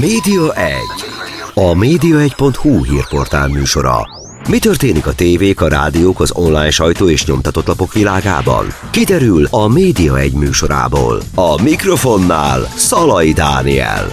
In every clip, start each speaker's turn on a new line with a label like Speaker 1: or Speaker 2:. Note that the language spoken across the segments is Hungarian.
Speaker 1: Média 1. A média1.hu hírportál műsora. Mi történik a tévék, a rádiók, az online sajtó és nyomtatott lapok világában? Kiderül a Média 1 műsorából. A mikrofonnál Szalai Dániel.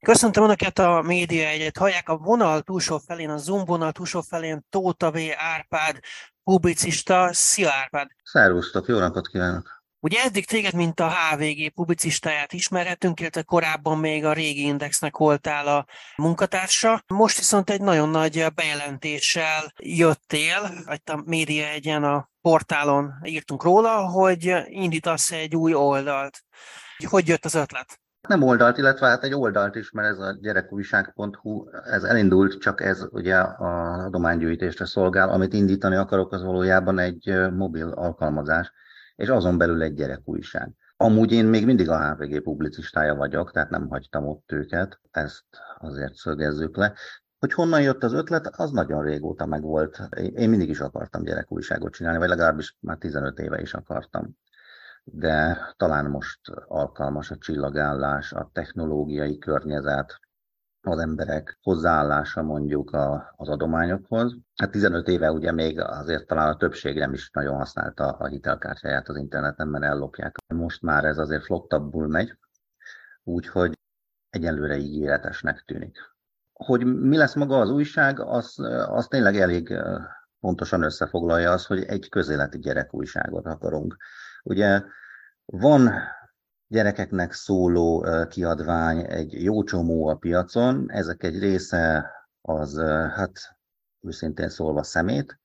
Speaker 2: Köszöntöm Önöket a Média egyet. Hallják a vonal túlsó felén, a Zoom vonal túlsó felén Tóta V. Árpád, publicista. Szia Árpád!
Speaker 3: Szervusztok, jó napot kívánok!
Speaker 2: Ugye eddig téged, mint a HVG publicistáját ismerhetünk, illetve korábban még a régi Indexnek voltál a munkatársa. Most viszont egy nagyon nagy bejelentéssel jöttél, vagy a Média egyen a portálon írtunk róla, hogy indítasz egy új oldalt. Hogy jött az ötlet?
Speaker 3: Nem oldalt, illetve hát egy oldalt is, mert ez a gyerekújság.hu, ez elindult, csak ez ugye a adománygyűjtésre szolgál. Amit indítani akarok, az valójában egy mobil alkalmazás, és azon belül egy gyerekújság. Amúgy én még mindig a HVG publicistája vagyok, tehát nem hagytam ott őket, ezt azért szögezzük le. Hogy honnan jött az ötlet, az nagyon régóta megvolt. Én mindig is akartam gyerekújságot csinálni, vagy legalábbis már 15 éve is akartam de talán most alkalmas a csillagállás, a technológiai környezet, az emberek hozzáállása mondjuk a, az adományokhoz. Hát 15 éve ugye még azért talán a többség nem is nagyon használta a hitelkártyáját az interneten, mert ellopják. Most már ez azért flottabbul megy, úgyhogy egyelőre ígéretesnek tűnik. Hogy mi lesz maga az újság, az, az tényleg elég pontosan összefoglalja az, hogy egy közéleti gyerekújságot akarunk. Ugye van gyerekeknek szóló kiadvány egy jó csomó a piacon, ezek egy része az, hát őszintén szólva szemét,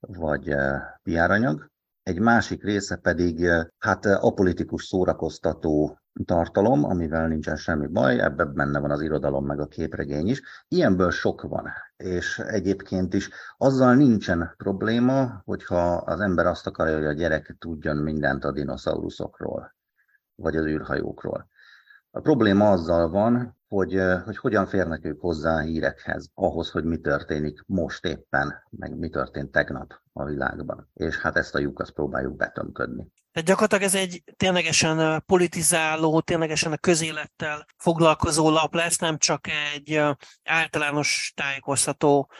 Speaker 3: vagy piáranyag, egy másik része pedig hát apolitikus szórakoztató tartalom, amivel nincsen semmi baj, ebben benne van az irodalom meg a képregény is. Ilyenből sok van, és egyébként is azzal nincsen probléma, hogyha az ember azt akarja, hogy a gyerek tudjon mindent a dinoszauruszokról, vagy az űrhajókról. A probléma azzal van, hogy, hogy hogyan férnek ők hozzá a hírekhez, ahhoz, hogy mi történik most éppen, meg mi történt tegnap a világban. És hát ezt a lyukat próbáljuk betömködni.
Speaker 2: Tehát gyakorlatilag ez egy ténylegesen politizáló, ténylegesen a közélettel foglalkozó lap lesz, nem csak egy általános tájékoztató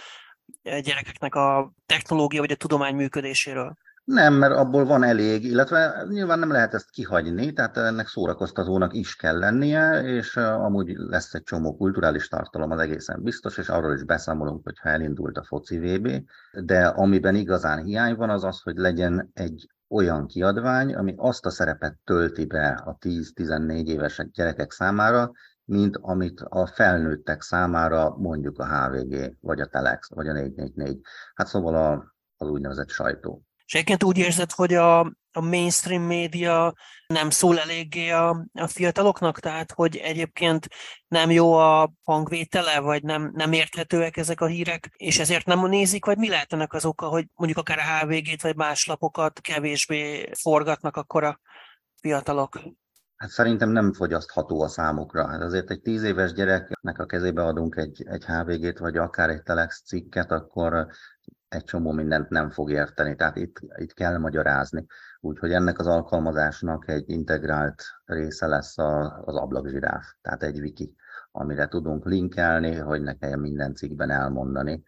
Speaker 2: gyerekeknek a technológia vagy a tudomány működéséről.
Speaker 3: Nem, mert abból van elég, illetve nyilván nem lehet ezt kihagyni, tehát ennek szórakoztatónak is kell lennie, és amúgy lesz egy csomó kulturális tartalom, az egészen biztos, és arról is beszámolunk, hogyha elindult a foci VB, de amiben igazán hiány van, az az, hogy legyen egy olyan kiadvány, ami azt a szerepet tölti be a 10-14 éves gyerekek számára, mint amit a felnőttek számára mondjuk a HVG, vagy a Telex, vagy a 444. Hát szóval a, az úgynevezett sajtó.
Speaker 2: És egyébként úgy érzed, hogy a, a mainstream média nem szól eléggé a, a fiataloknak, tehát hogy egyébként nem jó a hangvétele, vagy nem, nem érthetőek ezek a hírek, és ezért nem nézik, vagy mi lehet ennek az oka, hogy mondjuk akár a HVG-t, vagy más lapokat kevésbé forgatnak akkor a fiatalok?
Speaker 3: Hát szerintem nem fogyasztható a számukra. Hát azért egy tíz éves gyereknek a kezébe adunk egy, egy HVG-t, vagy akár egy Telex cikket, akkor egy csomó mindent nem fog érteni, tehát itt, itt kell magyarázni. Úgyhogy ennek az alkalmazásnak egy integrált része lesz a, az ablakzsiráf, tehát egy wiki, amire tudunk linkelni, hogy ne kelljen minden cikkben elmondani,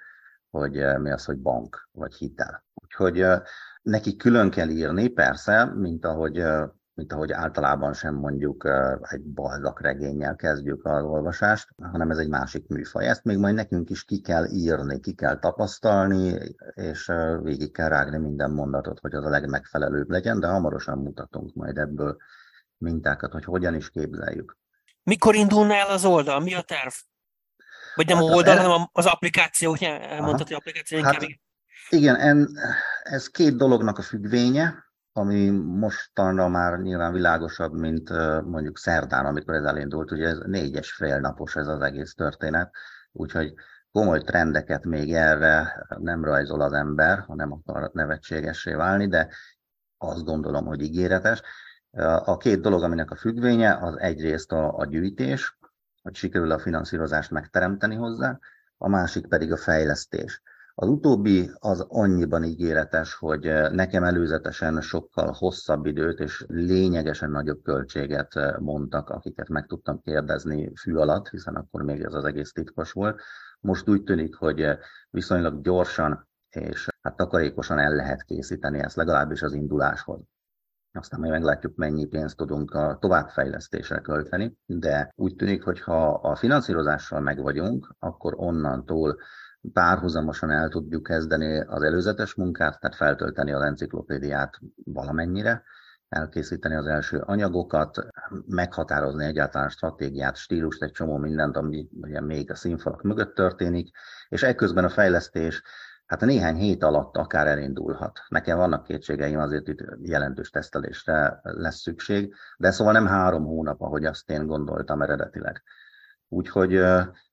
Speaker 3: hogy eh, mi az, hogy bank vagy hitel. Úgyhogy eh, neki külön kell írni, persze, mint ahogy eh, mint ahogy általában sem mondjuk egy baldak regényel kezdjük az olvasást, hanem ez egy másik műfaj. Ezt még majd nekünk is ki kell írni, ki kell tapasztalni, és végig kell rágni minden mondatot, hogy az a legmegfelelőbb legyen, de hamarosan mutatunk majd ebből mintákat, hogy hogyan is képzeljük.
Speaker 2: Mikor indulna el az oldal? Mi a terv? Vagy nem hát oldal, el... hanem az applikáció, elmondható hogy applikáció inkább. Hát,
Speaker 3: igen, ez két dolognak a függvénye ami mostanra már nyilván világosabb, mint mondjuk szerdán, amikor ez elindult. Ugye ez négyes fél napos ez az egész történet, úgyhogy komoly trendeket még erre nem rajzol az ember, ha nem akar nevetségessé válni, de azt gondolom, hogy ígéretes. A két dolog, aminek a függvénye, az egyrészt a, a gyűjtés, hogy sikerül a finanszírozást megteremteni hozzá, a másik pedig a fejlesztés. Az utóbbi az annyiban ígéretes, hogy nekem előzetesen sokkal hosszabb időt és lényegesen nagyobb költséget mondtak, akiket meg tudtam kérdezni fű alatt, hiszen akkor még ez az egész titkos volt. Most úgy tűnik, hogy viszonylag gyorsan és hát takarékosan el lehet készíteni ezt, legalábbis az induláshoz. Aztán majd meglátjuk, mennyi pénzt tudunk a továbbfejlesztésre költeni, de úgy tűnik, hogy ha a finanszírozással meg vagyunk, akkor onnantól párhuzamosan el tudjuk kezdeni az előzetes munkát, tehát feltölteni az enciklopédiát valamennyire, elkészíteni az első anyagokat, meghatározni egyáltalán stratégiát, stílust, egy csomó mindent, ami ugye még a színfalak mögött történik, és ekközben a fejlesztés hát néhány hét alatt akár elindulhat. Nekem vannak kétségeim, azért itt jelentős tesztelésre lesz szükség, de szóval nem három hónap, ahogy azt én gondoltam eredetileg. Úgyhogy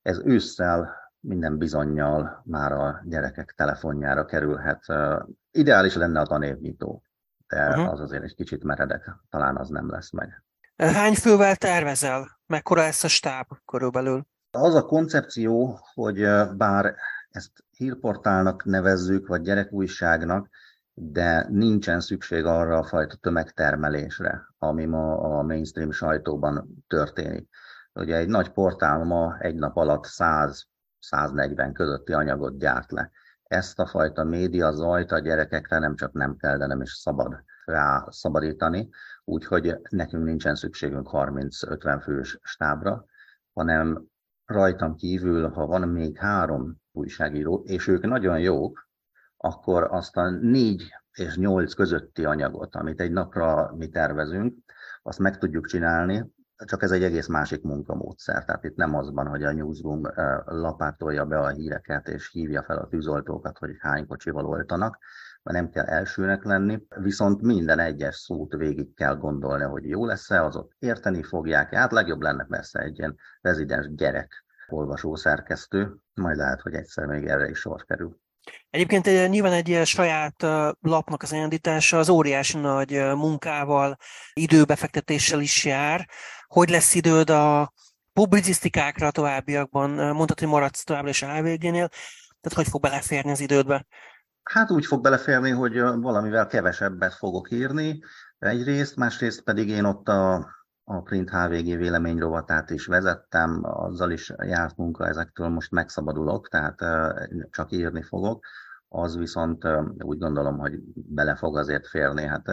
Speaker 3: ez ősszel minden bizonyal már a gyerekek telefonjára kerülhet. Ideális lenne a tanévnyitó, de uh-huh. az azért egy kicsit meredek, talán az nem lesz meg.
Speaker 2: Hány fővel tervezel? Mekkora lesz a stáb körülbelül?
Speaker 3: Az a koncepció, hogy bár ezt hírportálnak nevezzük, vagy gyerekújságnak, de nincsen szükség arra a fajta tömegtermelésre, ami ma a mainstream sajtóban történik. Ugye egy nagy portál ma egy nap alatt 100-140 közötti anyagot gyárt le. Ezt a fajta média zajt a gyerekekre nem csak nem kell, de nem is szabad rá szabadítani, úgyhogy nekünk nincsen szükségünk 30-50 fős stábra, hanem rajtam kívül, ha van még három újságíró, és ők nagyon jók, akkor azt a négy és nyolc közötti anyagot, amit egy napra mi tervezünk, azt meg tudjuk csinálni, csak ez egy egész másik munkamódszer. Tehát itt nem az van, hogy a newsroom lapátolja be a híreket és hívja fel a tűzoltókat, hogy hány kocsival oltanak, mert nem kell elsőnek lenni, viszont minden egyes szót végig kell gondolni, hogy jó lesz-e, az érteni fogják. Hát legjobb lenne persze egy ilyen rezidens gyerek olvasó szerkesztő, majd lehet, hogy egyszer még erre is sor kerül.
Speaker 2: Egyébként egy, nyilván egy saját lapnak az elindítása az óriási nagy munkával, időbefektetéssel is jár. Hogy lesz időd a publicisztikákra a továbbiakban? Mondtad, hogy maradsz továbbra is a HVG-nél, tehát hogy fog beleférni az idődbe?
Speaker 3: Hát úgy fog beleférni, hogy valamivel kevesebbet fogok írni, egyrészt, másrészt pedig én ott a a Print HVG véleményrovatát is vezettem, azzal is járt munka, ezektől most megszabadulok, tehát csak írni fogok. Az viszont úgy gondolom, hogy bele fog azért férni. Hát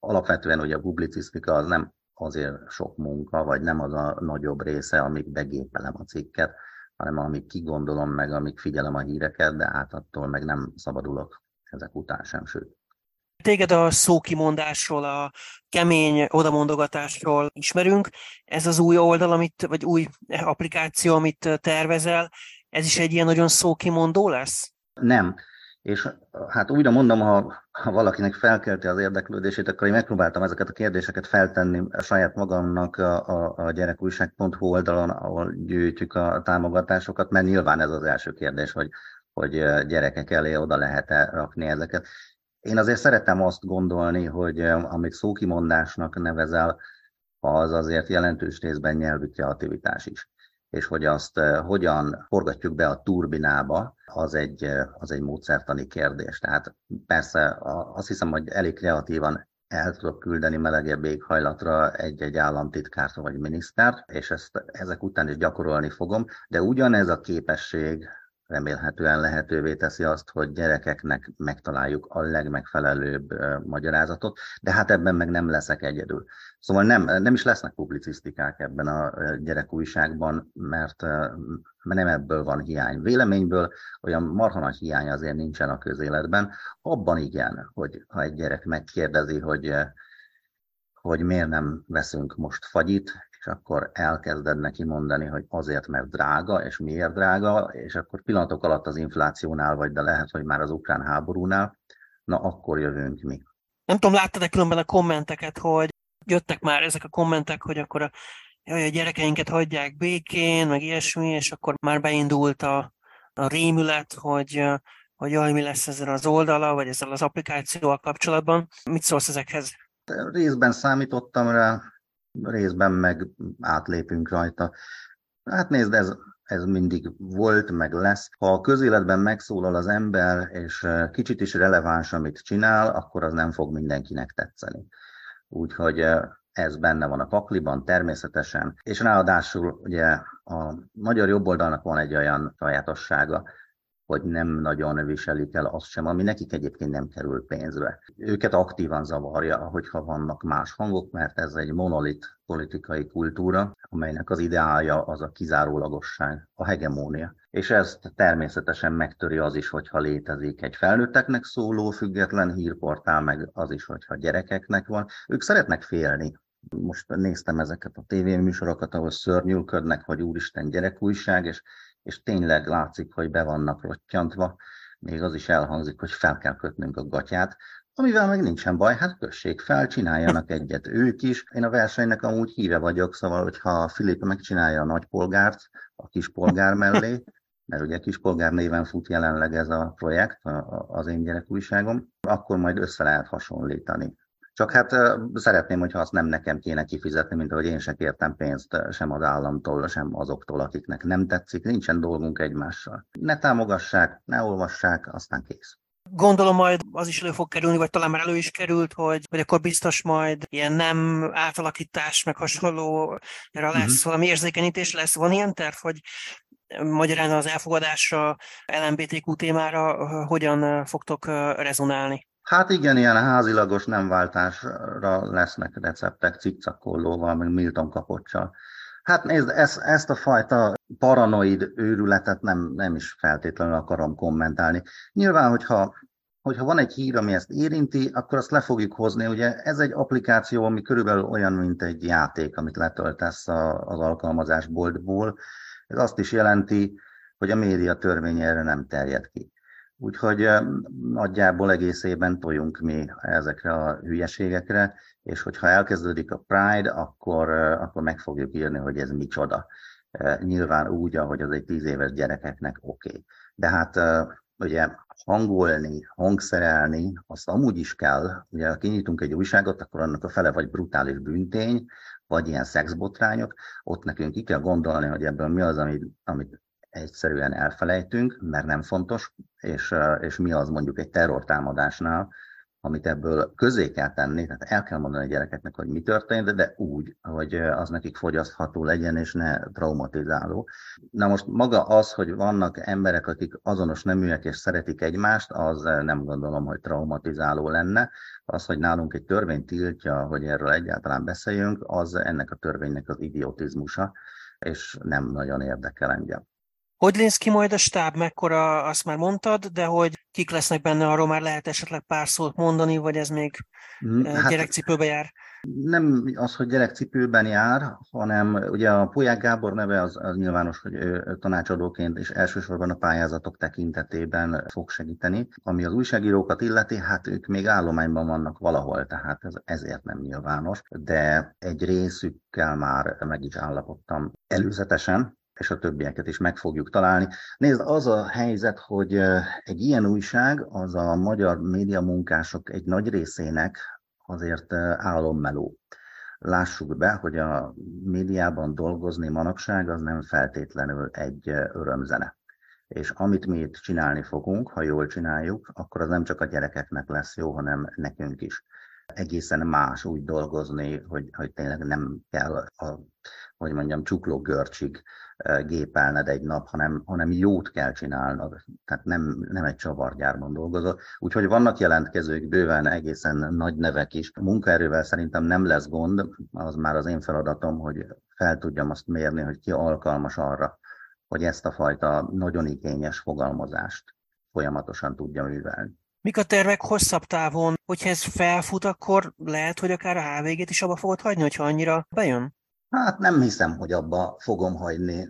Speaker 3: alapvetően ugye a publicisztika az nem azért sok munka, vagy nem az a nagyobb része, amíg begépelem a cikket, hanem amíg kigondolom meg, amíg figyelem a híreket, de hát attól meg nem szabadulok ezek után sem, sőt.
Speaker 2: Téged a szókimondásról, a kemény odamondogatásról ismerünk. Ez az új oldal, amit, vagy új applikáció, amit tervezel, ez is egy ilyen nagyon szókimondó lesz?
Speaker 3: Nem. És hát újra mondom, ha, ha valakinek felkelti az érdeklődését, akkor én megpróbáltam ezeket a kérdéseket feltenni a saját magamnak a, a, a gyerekújság.hu oldalon, ahol gyűjtjük a támogatásokat, mert nyilván ez az első kérdés, hogy, hogy gyerekek elé oda lehet-e rakni ezeket. Én azért szeretem azt gondolni, hogy amit szókimondásnak nevezel, az azért jelentős részben nyelvi kreativitás is. És hogy azt hogyan forgatjuk be a turbinába, az egy, az egy módszertani kérdés. Tehát persze azt hiszem, hogy elég kreatívan el tudok küldeni melegebb éghajlatra egy-egy államtitkárt vagy minisztert, és ezt ezek után is gyakorolni fogom, de ugyanez a képesség remélhetően lehetővé teszi azt, hogy gyerekeknek megtaláljuk a legmegfelelőbb magyarázatot, de hát ebben meg nem leszek egyedül. Szóval nem, nem is lesznek publicisztikák ebben a gyerekújságban, mert, nem ebből van hiány. Véleményből olyan marha nagy hiány azért nincsen a közéletben. Abban igen, hogy ha egy gyerek megkérdezi, hogy hogy miért nem veszünk most fagyit, és akkor elkezded neki mondani, hogy azért, mert drága, és miért drága, és akkor pillanatok alatt az inflációnál vagy, de lehet, hogy már az ukrán háborúnál, na akkor jövünk mi.
Speaker 2: Nem tudom, láttad-e különben a kommenteket, hogy jöttek már ezek a kommentek, hogy akkor a, jaj, a gyerekeinket hagyják békén, meg ilyesmi, és akkor már beindult a, a rémület, hogy, hogy jaj, mi lesz ezzel az oldala, vagy ezzel az applikációval kapcsolatban. Mit szólsz ezekhez?
Speaker 3: Részben számítottam rá, részben meg átlépünk rajta. Hát nézd, ez, ez mindig volt, meg lesz. Ha a közéletben megszólal az ember, és kicsit is releváns, amit csinál, akkor az nem fog mindenkinek tetszeni. Úgyhogy ez benne van a pakliban természetesen, és ráadásul ugye a magyar jobboldalnak van egy olyan sajátossága, hogy nem nagyon viselik el azt sem, ami nekik egyébként nem kerül pénzbe. Őket aktívan zavarja, hogyha vannak más hangok, mert ez egy monolit politikai kultúra, amelynek az ideája az a kizárólagosság, a hegemónia. És ezt természetesen megtöri az is, hogyha létezik egy felnőtteknek szóló független hírportál, meg az is, hogyha gyerekeknek van. Ők szeretnek félni most néztem ezeket a tévéműsorokat, ahol szörnyülködnek, hogy úristen gyerekújság, és és tényleg látszik, hogy be vannak rottyantva, még az is elhangzik, hogy fel kell kötnünk a gatyát, amivel meg nincsen baj, hát kössék fel, csináljanak egyet ők is. Én a versenynek amúgy híve vagyok, szóval, hogyha Filip megcsinálja a nagypolgárt a kispolgár mellé, mert ugye kispolgár néven fut jelenleg ez a projekt, az én gyerekújságom, akkor majd össze lehet hasonlítani. Csak hát szeretném, hogyha azt nem nekem kéne kifizetni, mint ahogy én se kértem pénzt sem az államtól, sem azoktól, akiknek nem tetszik. Nincsen dolgunk egymással. Ne támogassák, ne olvassák, aztán kész.
Speaker 2: Gondolom majd az is elő fog kerülni, vagy talán már elő is került, hogy, hogy akkor biztos majd ilyen nem átalakítás, meg hasonló, erre lesz uh-huh. valami érzékenyítés lesz. Van ilyen terv, hogy magyarán az elfogadásra, LMBTQ témára hogyan fogtok rezonálni?
Speaker 3: Hát igen, ilyen házilagos nem váltásra lesznek receptek cikcakollóval, meg Milton kapocsal. Hát nézd, ezt, ezt a fajta paranoid őrületet nem, nem is feltétlenül akarom kommentálni. Nyilván, hogyha, hogyha van egy hír, ami ezt érinti, akkor azt le fogjuk hozni. Ugye ez egy applikáció, ami körülbelül olyan, mint egy játék, amit letöltesz az alkalmazásboltból. Ez azt is jelenti, hogy a média törvény erre nem terjed ki. Úgyhogy nagyjából egészében tojunk mi ezekre a hülyeségekre, és hogyha elkezdődik a Pride, akkor, akkor meg fogjuk írni, hogy ez micsoda. Nyilván úgy, ahogy az egy tíz éves gyerekeknek oké. Okay. De hát ugye hangolni, hangszerelni, azt amúgy is kell. Ugye, ha kinyitunk egy újságot, akkor annak a fele vagy brutális büntény, vagy ilyen szexbotrányok, ott nekünk ki kell gondolni, hogy ebből mi az, amit, amit egyszerűen elfelejtünk, mert nem fontos, és, és mi az mondjuk egy terrortámadásnál, amit ebből közé kell tenni, tehát el kell mondani a gyerekeknek, hogy mi történt, de úgy, hogy az nekik fogyasztható legyen, és ne traumatizáló. Na most maga az, hogy vannak emberek, akik azonos neműek és szeretik egymást, az nem gondolom, hogy traumatizáló lenne. Az, hogy nálunk egy törvény tiltja, hogy erről egyáltalán beszéljünk, az ennek a törvénynek az idiotizmusa, és nem nagyon érdekel engem.
Speaker 2: Hogy néz ki majd a stáb, mekkora, azt már mondtad, de hogy kik lesznek benne, arról már lehet esetleg pár szót mondani, vagy ez még mm, eh, hát, gyerekcipőbe jár?
Speaker 3: Nem az, hogy gyerekcipőben jár, hanem ugye a Polyák Gábor neve az, az nyilvános, hogy ő tanácsadóként és elsősorban a pályázatok tekintetében fog segíteni. Ami az újságírókat illeti, hát ők még állományban vannak valahol, tehát ez, ezért nem nyilvános, de egy részükkel már meg is állapodtam előzetesen, és a többieket is meg fogjuk találni. Nézd, az a helyzet, hogy egy ilyen újság az a magyar média munkások egy nagy részének azért álommeló. Lássuk be, hogy a médiában dolgozni manapság az nem feltétlenül egy örömzene. És amit mi itt csinálni fogunk, ha jól csináljuk, akkor az nem csak a gyerekeknek lesz jó, hanem nekünk is. Egészen más úgy dolgozni, hogy, hogy tényleg nem kell a, hogy mondjam, csukló görcsig gépelned egy nap, hanem, hanem jót kell csinálnod. Tehát nem, nem egy csavargyárban dolgozol. Úgyhogy vannak jelentkezők, bőven egészen nagy nevek is. Munkaerővel szerintem nem lesz gond, az már az én feladatom, hogy fel tudjam azt mérni, hogy ki alkalmas arra, hogy ezt a fajta nagyon igényes fogalmazást folyamatosan tudja művelni.
Speaker 2: Mik a tervek hosszabb távon? Hogyha ez felfut, akkor lehet, hogy akár a HVG-t is abba fogod hagyni, hogyha annyira bejön?
Speaker 3: Hát nem hiszem, hogy abba fogom hagyni.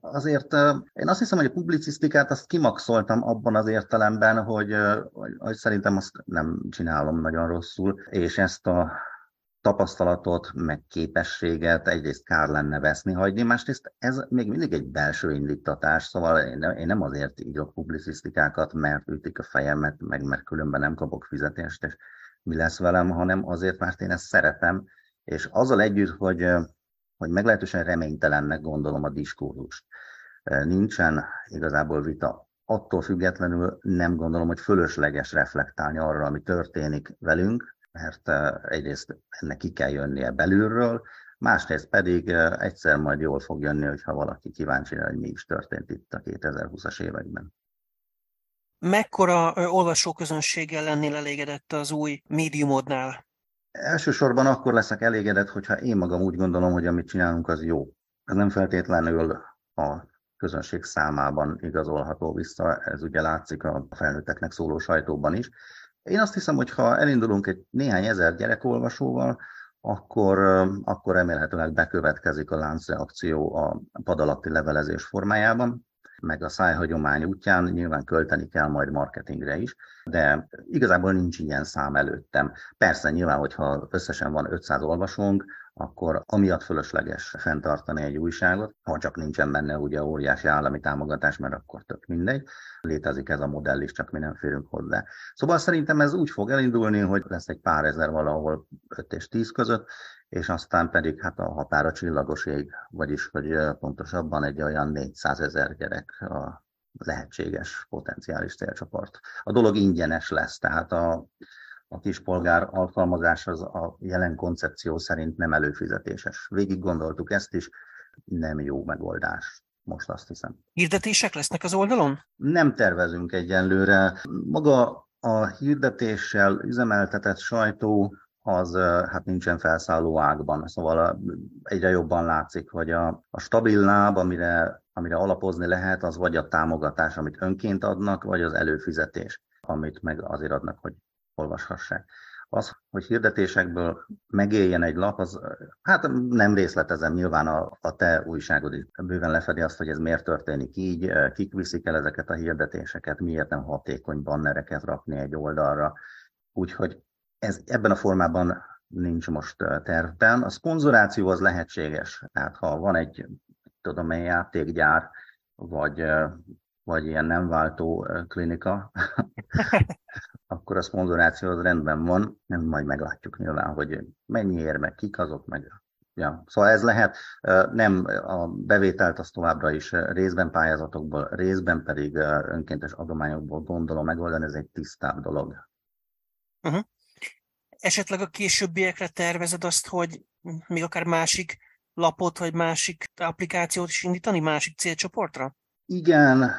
Speaker 3: Azért én azt hiszem, hogy a publicisztikát azt kimaxoltam abban az értelemben, hogy, hogy szerintem azt nem csinálom nagyon rosszul, és ezt a tapasztalatot, meg képességet egyrészt kár lenne veszni, hagyni, másrészt ez még mindig egy belső indítatás, szóval én nem azért írok publicisztikákat, mert ütik a fejemet, meg mert különben nem kapok fizetést, és mi lesz velem, hanem azért, mert én ezt szeretem, és azzal együtt, hogy hogy meglehetősen reménytelennek gondolom a diskurzust. nincsen igazából vita. Attól függetlenül nem gondolom, hogy fölösleges reflektálni arra, ami történik velünk, mert egyrészt ennek ki kell jönnie belülről, másrészt pedig egyszer majd jól fog jönni, hogyha valaki kíváncsi, hogy mi is történt itt a 2020-as években.
Speaker 2: Mekkora olvasóközönséggel lennél elégedett az új médiumodnál?
Speaker 3: Elsősorban akkor leszek elégedett, hogyha én magam úgy gondolom, hogy amit csinálunk, az jó. Ez nem feltétlenül a közönség számában igazolható vissza, ez ugye látszik a felnőtteknek szóló sajtóban is. Én azt hiszem, hogy ha elindulunk egy néhány ezer gyerekolvasóval, akkor, akkor remélhetőleg bekövetkezik a láncreakció a padalatti levelezés formájában, meg a szájhagyomány útján nyilván költeni kell majd marketingre is, de igazából nincs ilyen szám előttem. Persze nyilván, hogyha összesen van 500 olvasónk, akkor amiatt fölösleges fenntartani egy újságot, ha csak nincsen benne ugye óriási állami támogatás, mert akkor tök mindegy. Létezik ez a modell is, csak mi nem férünk hozzá. Szóval szerintem ez úgy fog elindulni, hogy lesz egy pár ezer valahol 5 és 10 között, és aztán pedig hát a határa csillagos ég, vagyis hogy pontosabban egy olyan 400 ezer gyerek a lehetséges potenciális célcsoport. A dolog ingyenes lesz, tehát a, a kispolgár alkalmazás az a jelen koncepció szerint nem előfizetéses. Végig gondoltuk ezt is, nem jó megoldás. Most azt hiszem.
Speaker 2: Hirdetések lesznek az oldalon?
Speaker 3: Nem tervezünk egyenlőre. Maga a hirdetéssel üzemeltetett sajtó az hát nincsen felszálló ágban. Szóval egyre jobban látszik, hogy a, a stabil láb, amire, amire alapozni lehet, az vagy a támogatás, amit önként adnak, vagy az előfizetés, amit meg azért adnak, hogy olvashassák. Az, hogy hirdetésekből megéljen egy lap, az hát nem részletezem, nyilván a, a te újságod is bőven lefedi azt, hogy ez miért történik így, kik viszik el ezeket a hirdetéseket, miért nem hatékony bannereket rakni egy oldalra. Úgyhogy ez ebben a formában nincs most tervben. A szponzoráció az lehetséges. Tehát ha van egy, tudom egy játékgyár, vagy, vagy ilyen nem váltó klinika, akkor a szponzoráció az rendben van, nem majd meglátjuk nyilván, hogy mennyiért, meg kik azok, meg Ja, szóval ez lehet, nem a bevételt az továbbra is részben pályázatokból, részben pedig önkéntes adományokból gondolom megoldani, ez egy tisztább dolog.
Speaker 2: Uh-huh esetleg a későbbiekre tervezed azt, hogy még akár másik lapot, vagy másik applikációt is indítani, másik célcsoportra?
Speaker 3: Igen,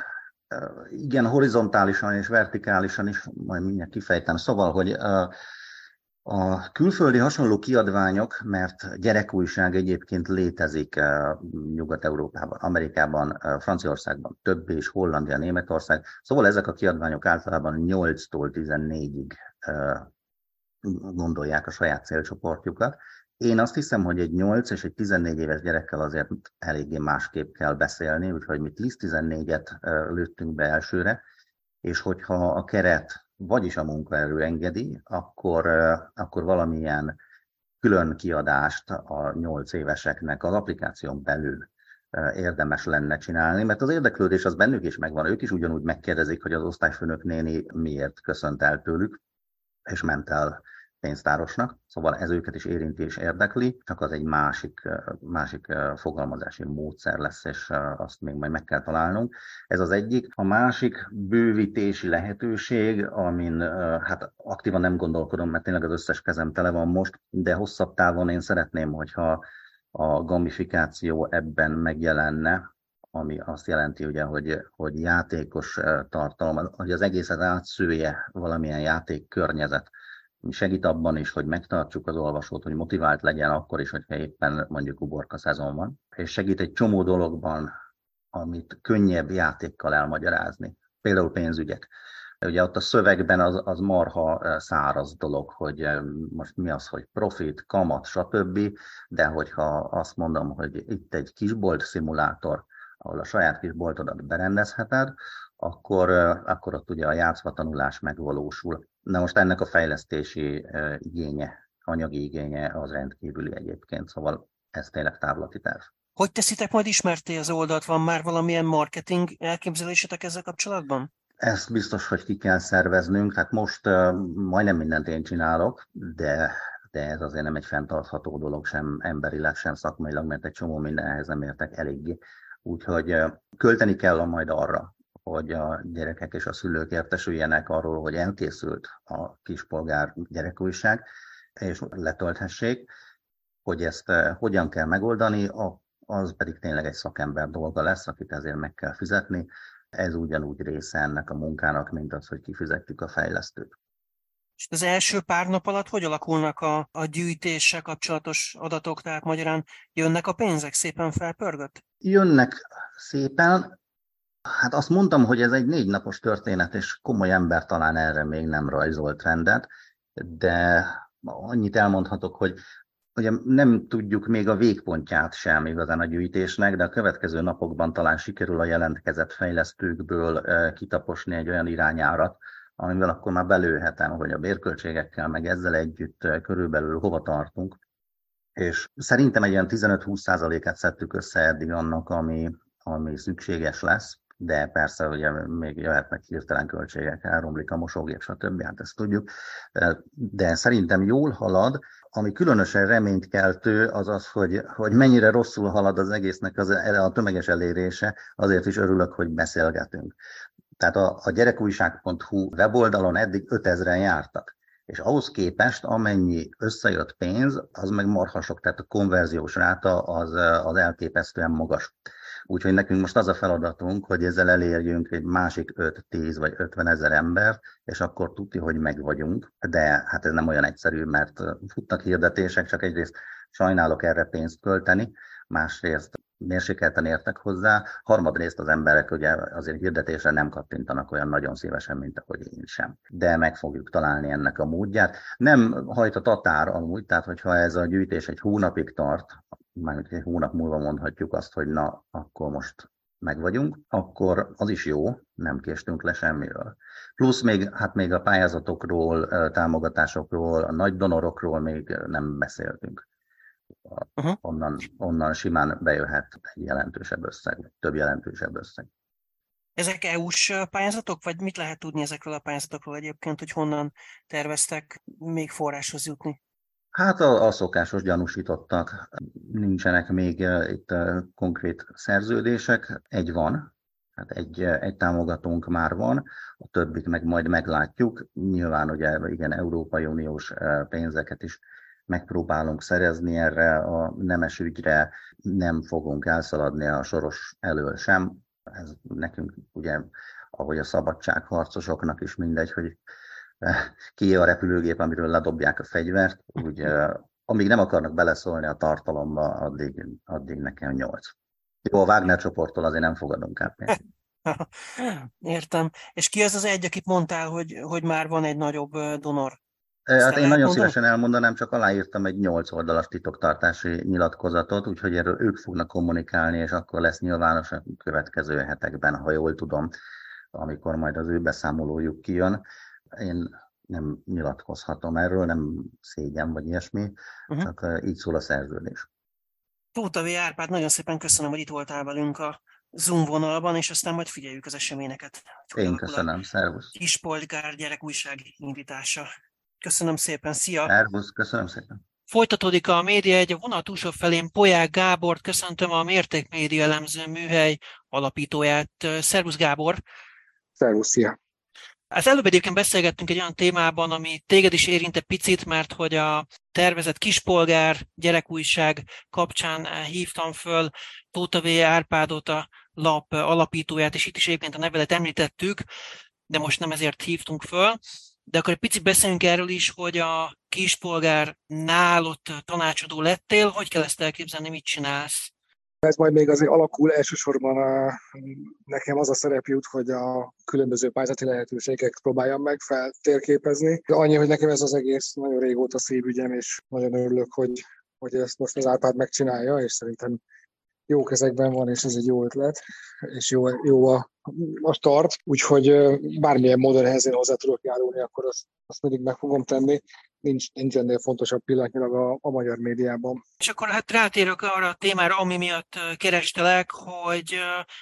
Speaker 3: igen, horizontálisan és vertikálisan is, majd mindjárt kifejtem. Szóval, hogy a külföldi hasonló kiadványok, mert gyerekújság egyébként létezik Nyugat-Európában, Amerikában, Franciaországban, több és Hollandia, Németország. Szóval ezek a kiadványok általában 8-tól 14-ig gondolják a saját célcsoportjukat. Én azt hiszem, hogy egy 8 és egy 14 éves gyerekkel azért eléggé másképp kell beszélni, úgyhogy mi 10-14-et lőttünk be elsőre, és hogyha a keret, vagyis a munkaerő engedi, akkor, akkor valamilyen külön kiadást a 8 éveseknek az applikáción belül érdemes lenne csinálni, mert az érdeklődés az bennük is megvan, ők is ugyanúgy megkérdezik, hogy az osztályfőnök néni miért köszönt el tőlük, és ment el pénztárosnak, szóval ez őket is érinti és érdekli, csak az egy másik, másik fogalmazási módszer lesz, és azt még majd meg kell találnunk. Ez az egyik. A másik bővítési lehetőség, amin hát aktívan nem gondolkodom, mert tényleg az összes kezem tele van most, de hosszabb távon én szeretném, hogyha a gamifikáció ebben megjelenne, ami azt jelenti, ugye, hogy, hogy játékos tartalom, hogy az egészet átszője valamilyen játék környezet segít abban is, hogy megtartsuk az olvasót, hogy motivált legyen akkor is, hogyha éppen mondjuk uborka szezon van, és segít egy csomó dologban, amit könnyebb játékkal elmagyarázni. Például pénzügyek. Ugye ott a szövegben az, az marha száraz dolog, hogy most mi az, hogy profit, kamat, stb. De hogyha azt mondom, hogy itt egy kisbolt szimulátor, ahol a saját kis boltodat berendezheted, akkor, akkor ott ugye a játszva tanulás megvalósul. Na most ennek a fejlesztési igénye, anyagi igénye az rendkívüli egyébként, szóval ez tényleg távlati terv.
Speaker 2: Hogy teszitek majd ismerté az oldalt? Van már valamilyen marketing elképzelésetek ezzel kapcsolatban?
Speaker 3: Ezt biztos, hogy ki kell szerveznünk. Hát most uh, majdnem mindent én csinálok, de, de ez azért nem egy fenntartható dolog sem emberileg, sem szakmailag, mert egy csomó mindenhez nem értek eléggé Úgyhogy költeni kell majd arra, hogy a gyerekek és a szülők értesüljenek arról, hogy elkészült a kispolgár gyerekújság, és letölthessék, hogy ezt hogyan kell megoldani, az pedig tényleg egy szakember dolga lesz, akit ezért meg kell fizetni. Ez ugyanúgy része ennek a munkának, mint az, hogy kifizetjük a fejlesztőt.
Speaker 2: És az első pár nap alatt hogy alakulnak a, a gyűjtéssel kapcsolatos adatok? Tehát magyarán jönnek a pénzek szépen felpörgött?
Speaker 3: Jönnek szépen. Hát azt mondtam, hogy ez egy négy napos történet, és komoly ember talán erre még nem rajzolt rendet, de annyit elmondhatok, hogy Ugye nem tudjuk még a végpontját sem igazán a gyűjtésnek, de a következő napokban talán sikerül a jelentkezett fejlesztőkből kitaposni egy olyan irányárat, amivel akkor már belőhetem, hogy a bérköltségekkel, meg ezzel együtt körülbelül hova tartunk. És szerintem egy olyan 15-20%-át szedtük össze eddig annak, ami, ami szükséges lesz, de persze ugye még jöhetnek hirtelen költségek, elromlik a mosógép, stb. Hát ezt tudjuk. De szerintem jól halad, ami különösen reményt keltő, az az, hogy, hogy mennyire rosszul halad az egésznek az, a tömeges elérése, azért is örülök, hogy beszélgetünk. Tehát a, a gyerekújság.hu weboldalon eddig 5000-en jártak, és ahhoz képest amennyi összejött pénz, az meg marhasok, tehát a konverziós ráta az, az elképesztően magas. Úgyhogy nekünk most az a feladatunk, hogy ezzel elérjünk egy másik 5-10 vagy 50 ezer embert, és akkor tudni, hogy meg vagyunk. De hát ez nem olyan egyszerű, mert futnak hirdetések, csak egyrészt sajnálok erre pénzt költeni, másrészt mérsékelten értek hozzá, harmadrészt az emberek ugye azért hirdetésre nem kattintanak olyan nagyon szívesen, mint ahogy én sem. De meg fogjuk találni ennek a módját. Nem hajt a tatár amúgy, tehát hogyha ez a gyűjtés egy hónapig tart, már egy hónap múlva mondhatjuk azt, hogy na, akkor most meg vagyunk, akkor az is jó, nem késtünk le semmiről. Plusz még, hát még a pályázatokról, támogatásokról, a nagy donorokról még nem beszéltünk. Uh-huh. Onnan, onnan simán bejöhet egy jelentősebb összeg, több jelentősebb összeg.
Speaker 2: Ezek EU-s pályázatok, vagy mit lehet tudni ezekről a pályázatokról egyébként, hogy honnan terveztek még forráshoz jutni?
Speaker 3: Hát a, a szokásos gyanúsítottak, nincsenek még itt konkrét szerződések, egy van, hát egy, egy támogatónk már van, a többit meg majd meglátjuk. Nyilván ugye igen, Európai Uniós pénzeket is megpróbálunk szerezni erre. A nemes ügyre, nem fogunk elszaladni a soros elől sem. Ez nekünk ugye, ahogy a szabadságharcosoknak is mindegy, hogy ki a repülőgép, amiről ledobják a fegyvert, úgy amíg nem akarnak beleszólni a tartalomba, addig, addig nekem nyolc. Jó, a Wagner csoporttól azért nem fogadunk át
Speaker 2: Értem. És ki az az egy, akit mondtál, hogy, hogy már van egy nagyobb donor?
Speaker 3: Ezt hát én nagyon mondom? szívesen elmondanám, csak aláírtam egy nyolc oldalas titoktartási nyilatkozatot, úgyhogy erről ők fognak kommunikálni, és akkor lesz nyilvános a következő hetekben, ha jól tudom, amikor majd az ő beszámolójuk kijön. Én nem nyilatkozhatom erről, nem szégyen vagy ilyesmi, uh-huh. csak így szól a szerződés.
Speaker 2: Tóta V. Árpád, nagyon szépen köszönöm, hogy itt voltál velünk a Zoom vonalban, és aztán majd figyeljük az eseményeket.
Speaker 3: Én köszönöm, szervusz.
Speaker 2: Kispolgár gyerekújság indítása. Köszönöm szépen, szia!
Speaker 3: Szervusz, köszönöm szépen!
Speaker 2: Folytatódik a média egy a vonat túlsó felén Poják Gábort, köszöntöm a Mérték Média elemző műhely alapítóját. Szervusz Gábor!
Speaker 4: Szervusz, szia!
Speaker 2: Az előbb egyébként beszélgettünk egy olyan témában, ami téged is érint egy picit, mert hogy a tervezett kispolgár gyerekújság kapcsán hívtam föl Tóta V. Árpádot, a lap alapítóját, és itt is egyébként a nevelet említettük, de most nem ezért hívtunk föl. De akkor egy picit beszéljünk erről is, hogy a kispolgár nálott tanácsadó lettél, hogy kell ezt elképzelni, mit csinálsz?
Speaker 4: Ez majd még azért alakul, elsősorban a, nekem az a szerep jut, hogy a különböző pályázati lehetőségeket próbáljam meg feltérképezni. Annyi, hogy nekem ez az egész nagyon régóta szívügyem, és nagyon örülök, hogy, hogy ezt most az Árpád megcsinálja, és szerintem jó kezekben van, és ez egy jó ötlet, és jó, jó a, a start, úgyhogy bármilyen módon ehhez én hozzá tudok járulni, akkor azt, azt mindig meg fogom tenni. Nincs, nincs ennél fontosabb pillanatnyilag a, a magyar médiában.
Speaker 2: És akkor hát rátérök arra a témára, ami miatt kerestelek, hogy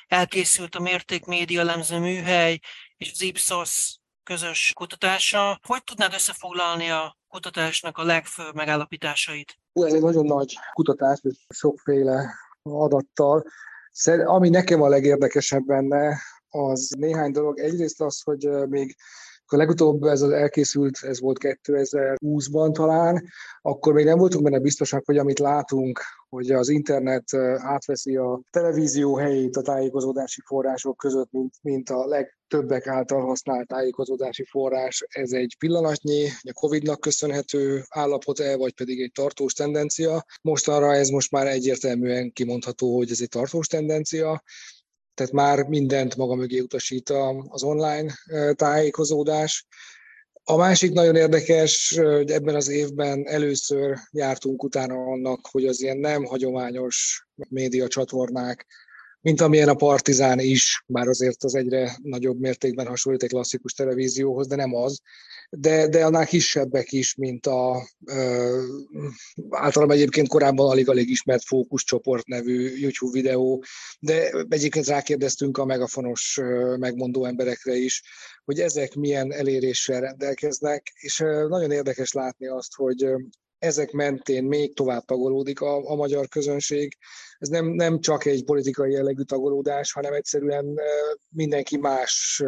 Speaker 2: elkészült a Mértékmédia lemző műhely és az Ipsos közös kutatása. Hogy tudnád összefoglalni a kutatásnak a legfőbb megállapításait?
Speaker 4: Ez egy nagyon nagy kutatás, és sokféle adattal Ami nekem a legérdekesebb benne, az néhány dolog. Egyrészt az, hogy még akkor legutóbb ez az elkészült, ez volt 2020-ban talán, akkor még nem voltunk benne biztosak, hogy amit látunk, hogy az internet átveszi a televízió helyét a tájékozódási források között, mint, mint a legtöbbek által használt tájékozódási forrás. Ez egy pillanatnyi, a Covid-nak köszönhető állapot-e, vagy pedig egy tartós tendencia. Mostanra ez most már egyértelműen kimondható, hogy ez egy tartós tendencia tehát már mindent maga mögé utasít az online tájékozódás. A másik nagyon érdekes, hogy ebben az évben először jártunk utána annak, hogy az ilyen nem hagyományos média csatornák mint amilyen a Partizán is, bár azért az egyre nagyobb mértékben hasonlít egy klasszikus televízióhoz, de nem az, de, de annál kisebbek is, mint a ö, általában egyébként korábban alig-alig ismert fókuszcsoport nevű YouTube videó, de egyébként rákérdeztünk a megafonos megmondó emberekre is, hogy ezek milyen eléréssel rendelkeznek, és nagyon érdekes látni azt, hogy ezek mentén még tovább tagolódik a, a magyar közönség. Ez nem, nem csak egy politikai jellegű tagolódás, hanem egyszerűen mindenki más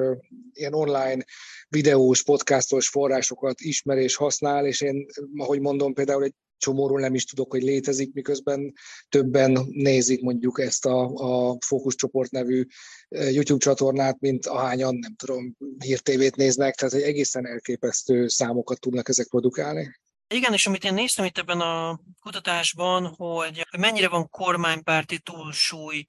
Speaker 4: ilyen online videós, podcastos forrásokat ismer és használ, és én, ahogy mondom, például egy csomóról nem is tudok, hogy létezik, miközben többen nézik mondjuk ezt a, a fókuszcsoport nevű YouTube csatornát, mint ahányan, nem tudom, hírtévét néznek, tehát egy egészen elképesztő számokat tudnak ezek produkálni.
Speaker 2: Igen, és amit én néztem itt ebben a kutatásban, hogy mennyire van kormánypárti túlsúly,